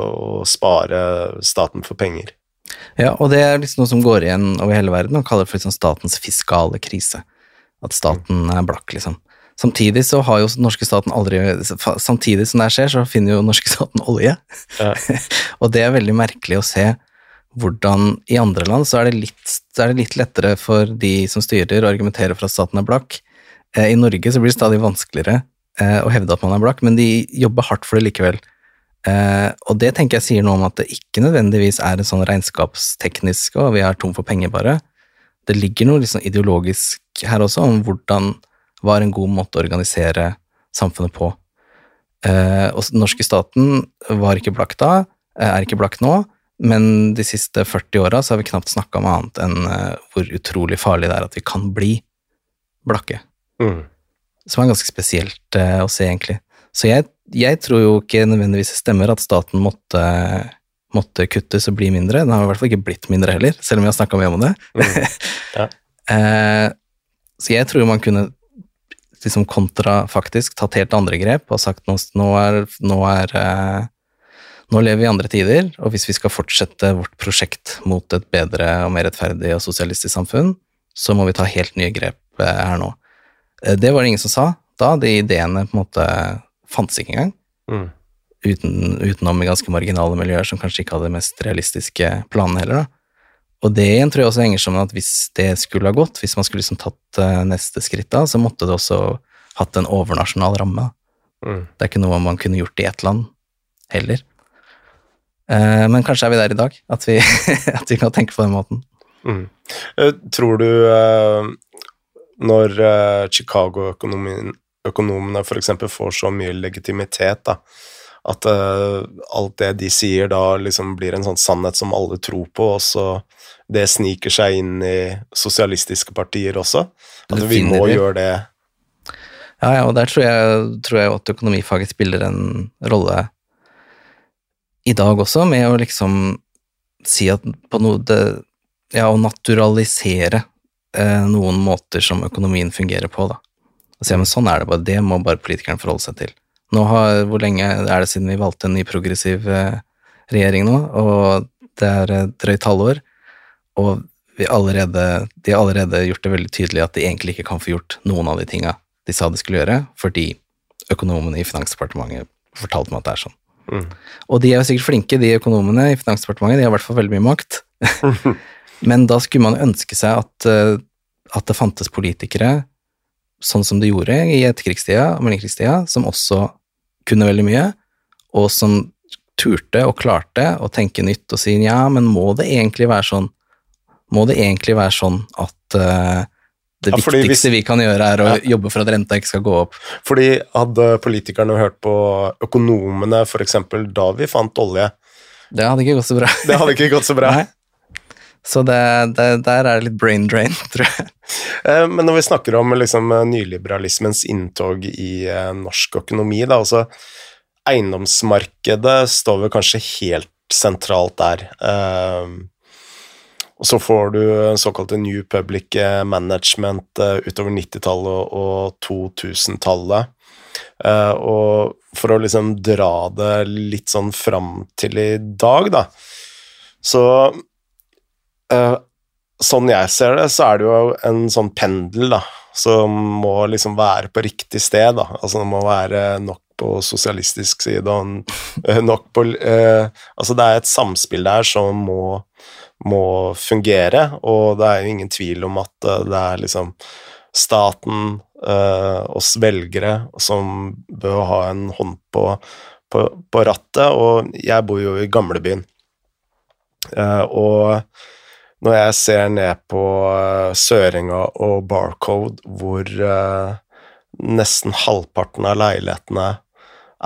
spare staten for penger. Ja, og det er liksom noe som går igjen over hele verden, og kaller for liksom statens fiskale krise. At staten er blakk, liksom. Samtidig så har jo norske staten aldri Samtidig som det skjer, så finner jo norske staten olje. Ja. <laughs> og det er veldig merkelig å se hvordan i andre land så er, det litt, er det litt lettere for de som styrer å argumentere for at staten er blakk. Eh, I Norge så blir det stadig vanskeligere eh, å hevde at man er blakk, men de jobber hardt for det likevel. Eh, og det tenker jeg sier noe om at det ikke nødvendigvis er en sånn regnskapsteknisk og vi er tom for penger, bare. Det ligger noe liksom ideologisk her også, om hvordan var en god måte å organisere samfunnet på. Eh, og den norske staten var ikke blakk da, eh, er ikke blakk nå, men de siste 40 åra så har vi knapt snakka om annet enn eh, hvor utrolig farlig det er at vi kan bli blakke. Mm. Som er ganske spesielt å se, egentlig. Så jeg, jeg tror jo ikke nødvendigvis det stemmer at staten måtte, måtte kuttes og bli mindre. Den har i hvert fall ikke blitt mindre heller, selv om vi har snakka mye om det. Mm. <laughs> Ja. Eh, så jeg tror man kunne liksom kontrafaktisk tatt helt andre grep og sagt nå, er, nå er eh, nå lever vi i andre tider, og hvis vi skal fortsette vårt prosjekt mot et bedre og mer rettferdig og sosialistisk samfunn, så må vi ta helt nye grep eh, her nå. Eh, Det var det ingen som sa da, de ideene på en måte fantes ikke engang, Mm. uten, utenom i ganske marginale miljøer som kanskje ikke hadde de mest realistiske planene heller. da. Og det igjen tror jeg også henger sammen at hvis det skulle ha gått, hvis man skulle liksom tatt eh, neste skritt da, så måtte det også hatt en overnasjonal ramme. Mm. Det er ikke noe man kunne gjort i ett land heller. Eh, men kanskje er vi der i dag, at vi, <laughs> at vi kan tenke på den måten. Mm. Eh, Tror du eh, når eh, Chicago-økonomene f.eks. får så mye legitimitet, da, at eh, alt det de sier da liksom blir en sånn sannhet som alle tror på, og så det sniker seg inn i sosialistiske partier også? At vi må gjøre det Ja, ja, og der tror jeg, tror jeg at økonomifaget spiller en rolle i dag også, med å liksom si at på noe det, Ja, å naturalisere eh, noen måter som økonomien fungerer på, da. Og ja, men sånn er det bare, det må bare politikeren forholde seg til. Nå har, Hvor lenge er det siden vi valgte en ny progressiv eh, regjering nå? Og det er et drøyt halvår. Og vi allerede, de har allerede gjort det veldig tydelig at de egentlig ikke kan få gjort noen av de tinga de sa de skulle gjøre, fordi økonomene i Finansdepartementet fortalte meg at det er sånn. Mm. Og de er jo sikkert flinke, de økonomene i Finansdepartementet, de har i hvert fall veldig mye makt. <laughs> Men da skulle man ønske seg at, eh, at det fantes politikere, sånn som det gjorde i etterkrigstida og mellomkrigstida, som også kunne veldig mye, og som turte og klarte å tenke nytt og si ja, men må det egentlig være sånn? Må det egentlig være sånn at uh, det Ja, viktigste hvis- vi kan gjøre, er å Ja. jobbe for at renta ikke skal gå opp? Fordi hadde politikerne hørt på økonomene, f.eks. da vi fant olje, Det hadde ikke gått så bra. det hadde ikke gått så bra. <laughs> Så det, det, der er det litt brain drain, <laughs> tror jeg. Eh, Men når vi snakker om liksom, nyliberalismens inntog i eh, norsk økonomi, da, altså eiendomsmarkedet står vel kanskje helt sentralt der. Eh, og så får du såkalte New Public Management eh, utover 90-tallet og, og 2000-tallet. Eh, og for å liksom dra det litt sånn fram til i dag, da, så eh, sånn jeg ser det, så er det jo en sånn pendel, da, som må liksom være på riktig sted, da. Altså det må være nok på sosialistisk side og eh, nok på eh, Altså det er et samspill der som må, må fungere, og det er jo ingen tvil om at eh, det er liksom staten, eh, oss velgere, som bør ha en hånd på, på, på rattet, og jeg bor jo i gamlebyen. Eh, og når jeg ser ned på eh, Sørenga og Barcode, hvor eh, nesten halvparten av leilighetene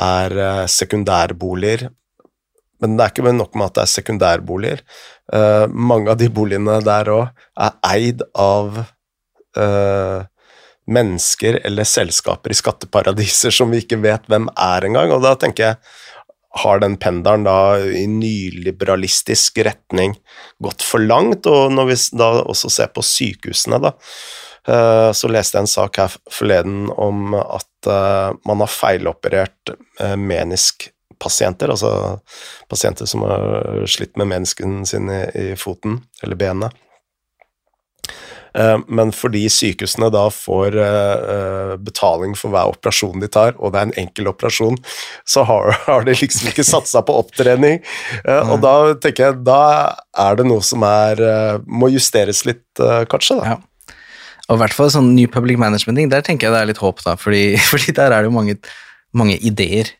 er eh, sekundærboliger Men det er ikke nok med at det er sekundærboliger. Uh, mange av de boligene der òg er eid av uh, mennesker eller selskaper i skatteparadiser som vi ikke vet hvem er engang. Og da tenker jeg har den pendelen da i nyliberalistisk retning gått for langt? Og når vi da også ser på sykehusene, da, eh, så leste jeg en sak her forleden om at man har feiloperert eh, meniskpasienter, altså pasienter som har slitt med mennesken sin i, i foten eller benet. Eh, Men fordi sykehusene da får eh, eh, betaling for hver operasjon de tar, og det er en enkel operasjon, så har, <laughs> de liksom ikke satsa på opptrening. Og da tenker jeg, da er det noe som er må justeres litt, kanskje, da. Ja. Og i hvert fall sånn ny public management-ting, der tenker jeg det er litt håp, da, fordi, <laughs> fordi der er det jo mange, mange ideer.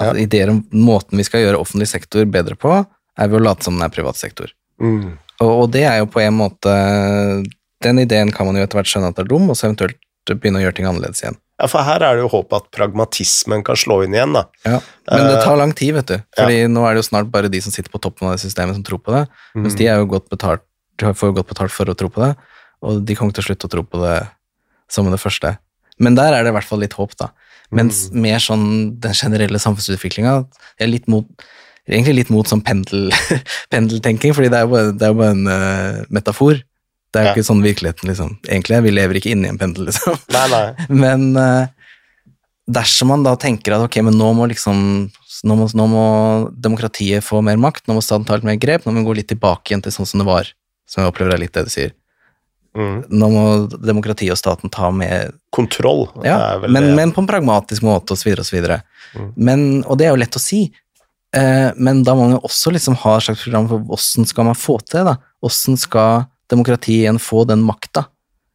Altså, Ideer om måten vi skal gjøre offentlig sektor bedre på, er ved å late som den er privat sektor. Mm. Og, og det er jo på en måte Den ideen kan man jo etter hvert skjønne at er dum, og så eventuelt begynne å gjøre ting annerledes igjen. Ja, for her er det jo håp at pragmatismen kan slå inn igjen, da. Ja. Men det Eh, tar lang tid, vet du. Fordi nå er det jo snart bare de som sitter på toppen av det systemet, som tror på det. Mens de er jo godt betalt, får jo godt betalt for å tro på det, og de kommer til å slutte å tro på det som det første. Men der er det i hvert fall litt håp, da. Mens mer sånn den generelle samfunnsutviklinga Jeg er litt mot egentlig litt mot sånn pendel, <laughs> pendeltenking, fordi det er jo bare, det er jo bare en uh, metafor. Det er jo Ja. ikke sånn virkeligheten, liksom. Egentlig, vi lever ikke inni en pendel, <laughs> liksom. Nei, nei. Men uh, dersom man da tenker at ok, men nå må liksom nå må, nå må demokratiet få mer makt, nå må staten ta litt mer grep, nå må vi gå litt tilbake igjen til sånn som det var. Som jeg opplever er litt det du sier. Mm. Nå må demokratiet og staten ta med Kontroll ja, men, men på en pragmatisk måte, videre og. Mm. Men, og det er jo lett å si, eh, men da må man jo også liksom ha et slags program for hvordan skal man få til det, da? Hvordan skal demokratiet igjen få den makta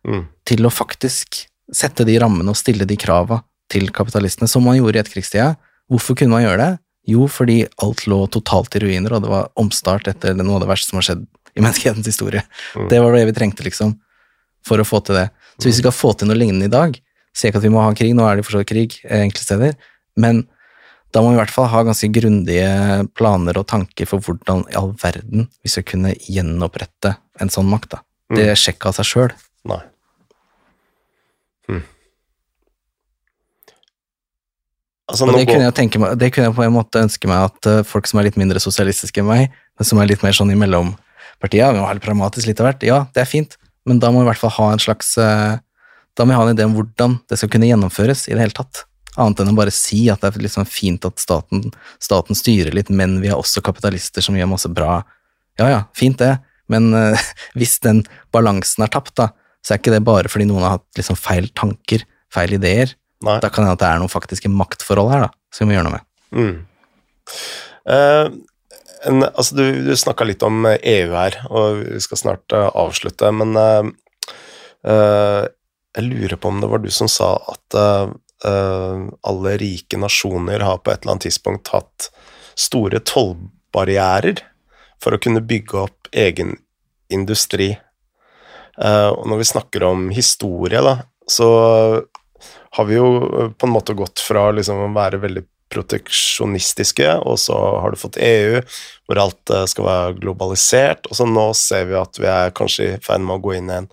Mm. til å faktisk sette de rammene og stille de krava til kapitalistene, som man gjorde i etterkrigstida? Hvorfor kunne man gjøre det? Jo, fordi alt lå totalt i ruiner, og det var omstart etter noe av det verste som har skjedd i menneskehetens historie. Mm. Det var det vi trengte, liksom, for å få til det. Så hvis vi skal få til noe lignende i dag, sier jeg ikke at vi må ha krig, nå er det fortsatt krig eh, enkelte steder, men da må vi i hvert fall ha ganske grundige planer og tanker for hvordan i all verden vi skal kunne gjenopprette en sånn makt. da. Det er sjekk av seg sjøl. Nei. Hm. Altså, det kunne, jeg tenke meg, det kunne jeg på en måte ønske meg at eh, folk som er litt mindre sosialistiske enn meg, men som er litt mer sånn i mellompartiet, vi må ha litt pragmatisk litt av hvert, ja, det er fint, men da må vi i hvert fall ha en slags eh, Da må vi ha en idé om hvordan det skal kunne gjennomføres i det hele tatt. Annet enn å bare si at det er liksom fint at staten, staten styrer litt, men vi har også kapitalister som gjør masse bra. Ja ja, fint det, men uh, <laughs> hvis den balansen er tapt, da, så er ikke det bare fordi noen har hatt liksom feil tanker, feil ideer. Nei. Da kan det hende at det er noen faktiske maktforhold her da, som vi må gjøre noe med. Mm. Eh, en, altså du du snakka litt om EU her, og vi skal snart eh, avslutte, men uh, jeg lurer på om det var du som sa at eh, alle rike nasjoner har på et eller annet tidspunkt hatt store tollbarrierer for å kunne bygge opp egen industri. Uh, og når vi snakker om historie, da, så har vi jo på en måte gått fra liksom å være veldig proteksjonistiske, og så har du fått EU, hvor alt eh, skal være globalisert, og så nå ser vi at vi er kanskje i ferd med å gå inn i en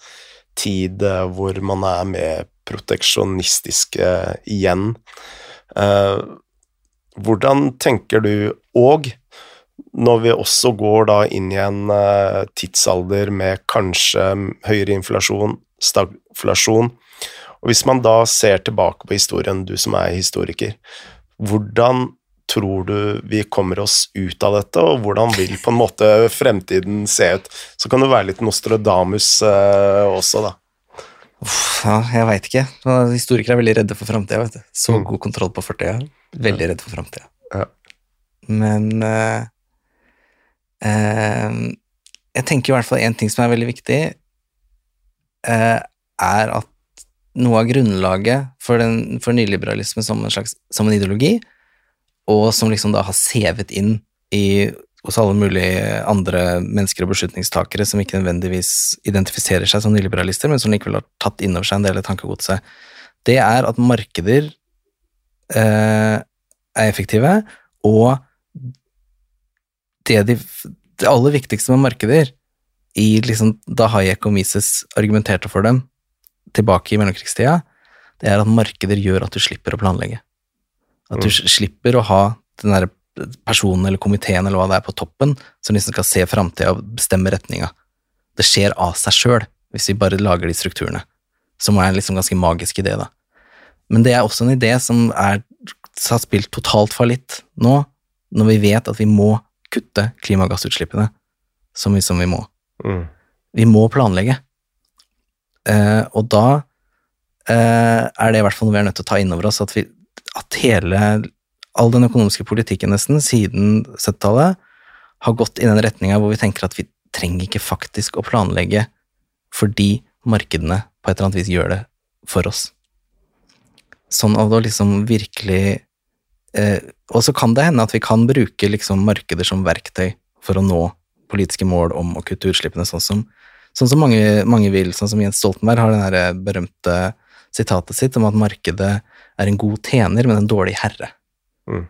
tid eh, hvor man er mer proteksjonistiske igjen. Eh, hvordan tenker du, og når vi også går da inn i en tidsalder med kanskje høyere inflasjon, stagflasjon, og hvis man da ser tilbake på historien, du som er historiker, hvordan tror du vi kommer oss ut av dette, og hvordan vil på en måte fremtiden se ut? Så kan det være litt Nostradamus eh, også, da. Uff, ja, jeg veit ikke. Historikere er veldig redde for framtida. vet du. Så Mm. god kontroll på fortida. Veldig redde for framtida. Ja. Men eh, eh, jeg tenker i hvert fall én ting som er veldig viktig, eh, er at noe av grunnlaget for, den, for nyliberalisme som en slags som en ideologi, og som liksom da har sevet inn i, hos alle mulige andre mennesker og beslutningstakere som ikke nødvendigvis identifiserer seg som nyliberalister, men som likevel har tatt inn over seg en del av tankegodset, det er at markeder eh, er effektive, og det, de, det aller viktigste med markeder, i liksom, da Hayek og Mises argumenterte for dem tilbake i mellomkrigstida, det er at markeder gjør at du slipper å planlegge. At du Mm. slipper å ha den der personen eller komiteen eller hva det er på toppen som liksom skal se framtida og bestemme retninga. Det skjer av seg sjøl, hvis vi bare lager de strukturene. Som er en liksom ganske magisk idé, da. Men det er også en idé som er, har spilt totalt fallitt nå, når vi vet at vi må kutte klimagassutslippene så mye som vi må. Mm. Vi må planlegge. Eh, og da eh, er det i hvert fall noe vi er nødt til å ta inn over oss, at, vi, at hele, all den økonomiske politikken nesten siden 70-tallet har gått i den retninga hvor vi tenker at vi trenger ikke faktisk å planlegge fordi markedene på et eller annet vis gjør det for oss. Sånn at å liksom virkelig eh, Og så kan det hende at vi kan bruke liksom markeder som verktøy for å nå politiske mål om å kutte utslippene, sånn som, sånn som mange, mange vil. Sånn som Jens Stoltenberg har det der berømte sitatet sitt om at markedet er en god tjener, men en dårlig herre. Mm.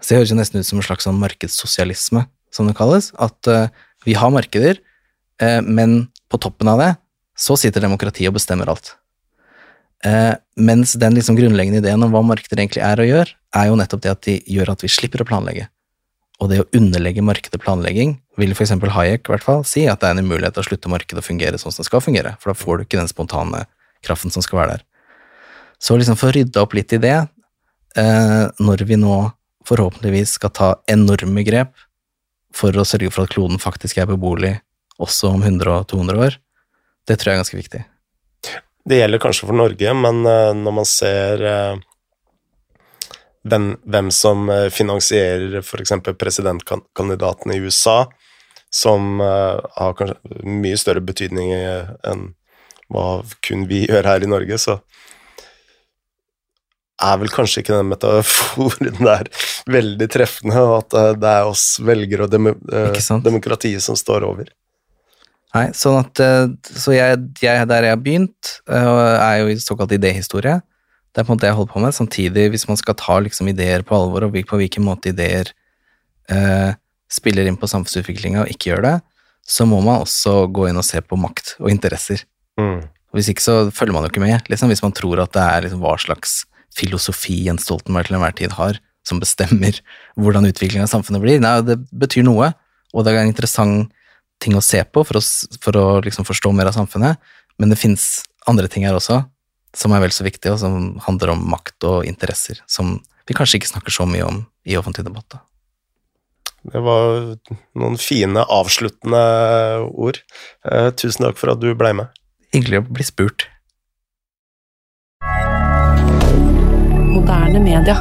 Så det høres jo nesten ut som en slags sånn markedssosialisme, som det kalles. At uh, vi har markeder, uh, men på toppen av det så sitter demokratiet og bestemmer alt. Uh, mens den liksom grunnleggende ideen om hva markeder egentlig er og gjør, er jo nettopp det at de gjør at vi slipper å planlegge. Og det å underlegge markedet planlegging vil f.eks. Hayek i hvert fall si at det er en umulighet å slutte markedet å fungere sånn som det skal fungere, for da får du ikke den spontane kraften som skal være der. Så liksom for å rydde opp litt i det, eh, når vi nå forhåpentligvis skal ta enorme grep for å sørge for at kloden faktisk er beboelig også om 100 og 200 år, det tror jeg er ganske viktig. Det gjelder kanskje for Norge, men eh, når man ser eh, hvem, hvem som finansierer f.eks. presidentkandidatene i USA, som eh, har kanskje mye større betydning enn hva kun vi gjør her i Norge, så er vel kanskje ikke den metaforen <laughs> der veldig treffende, og at eh, det er oss velgere og demo, eh, demokratiet som står over. Nei, sånn at, så jeg, jeg, der jeg har begynt, er jo i såkalt idéhistorie. Det er på en måte jeg holder på med. Samtidig, hvis man skal ta liksom ideer på alvor, og på hvilken måte ideer eh, spiller inn på samfunnsutviklinga og ikke gjør det, så må man også gå inn og se på makt og interesser. Mm. Hvis ikke så følger man jo ikke med, liksom, hvis man tror at det er liksom hva slags filosofi Jens Stoltenberg til enhver tid har, som bestemmer hvordan utviklingen av samfunnet blir. Nei, det betyr noe, og det er en interessant ting å se på for å, for å liksom forstå mer av samfunnet, Men det fins andre ting her også, som er vel så viktige, og som handler om makt og interesser, som vi kanskje ikke snakker så mye om i offentlig debatt. da. Det var noen fine avsluttende ord. Eh, tusen takk for at du blei med. Hyggelig å bli spurt. Moderne media.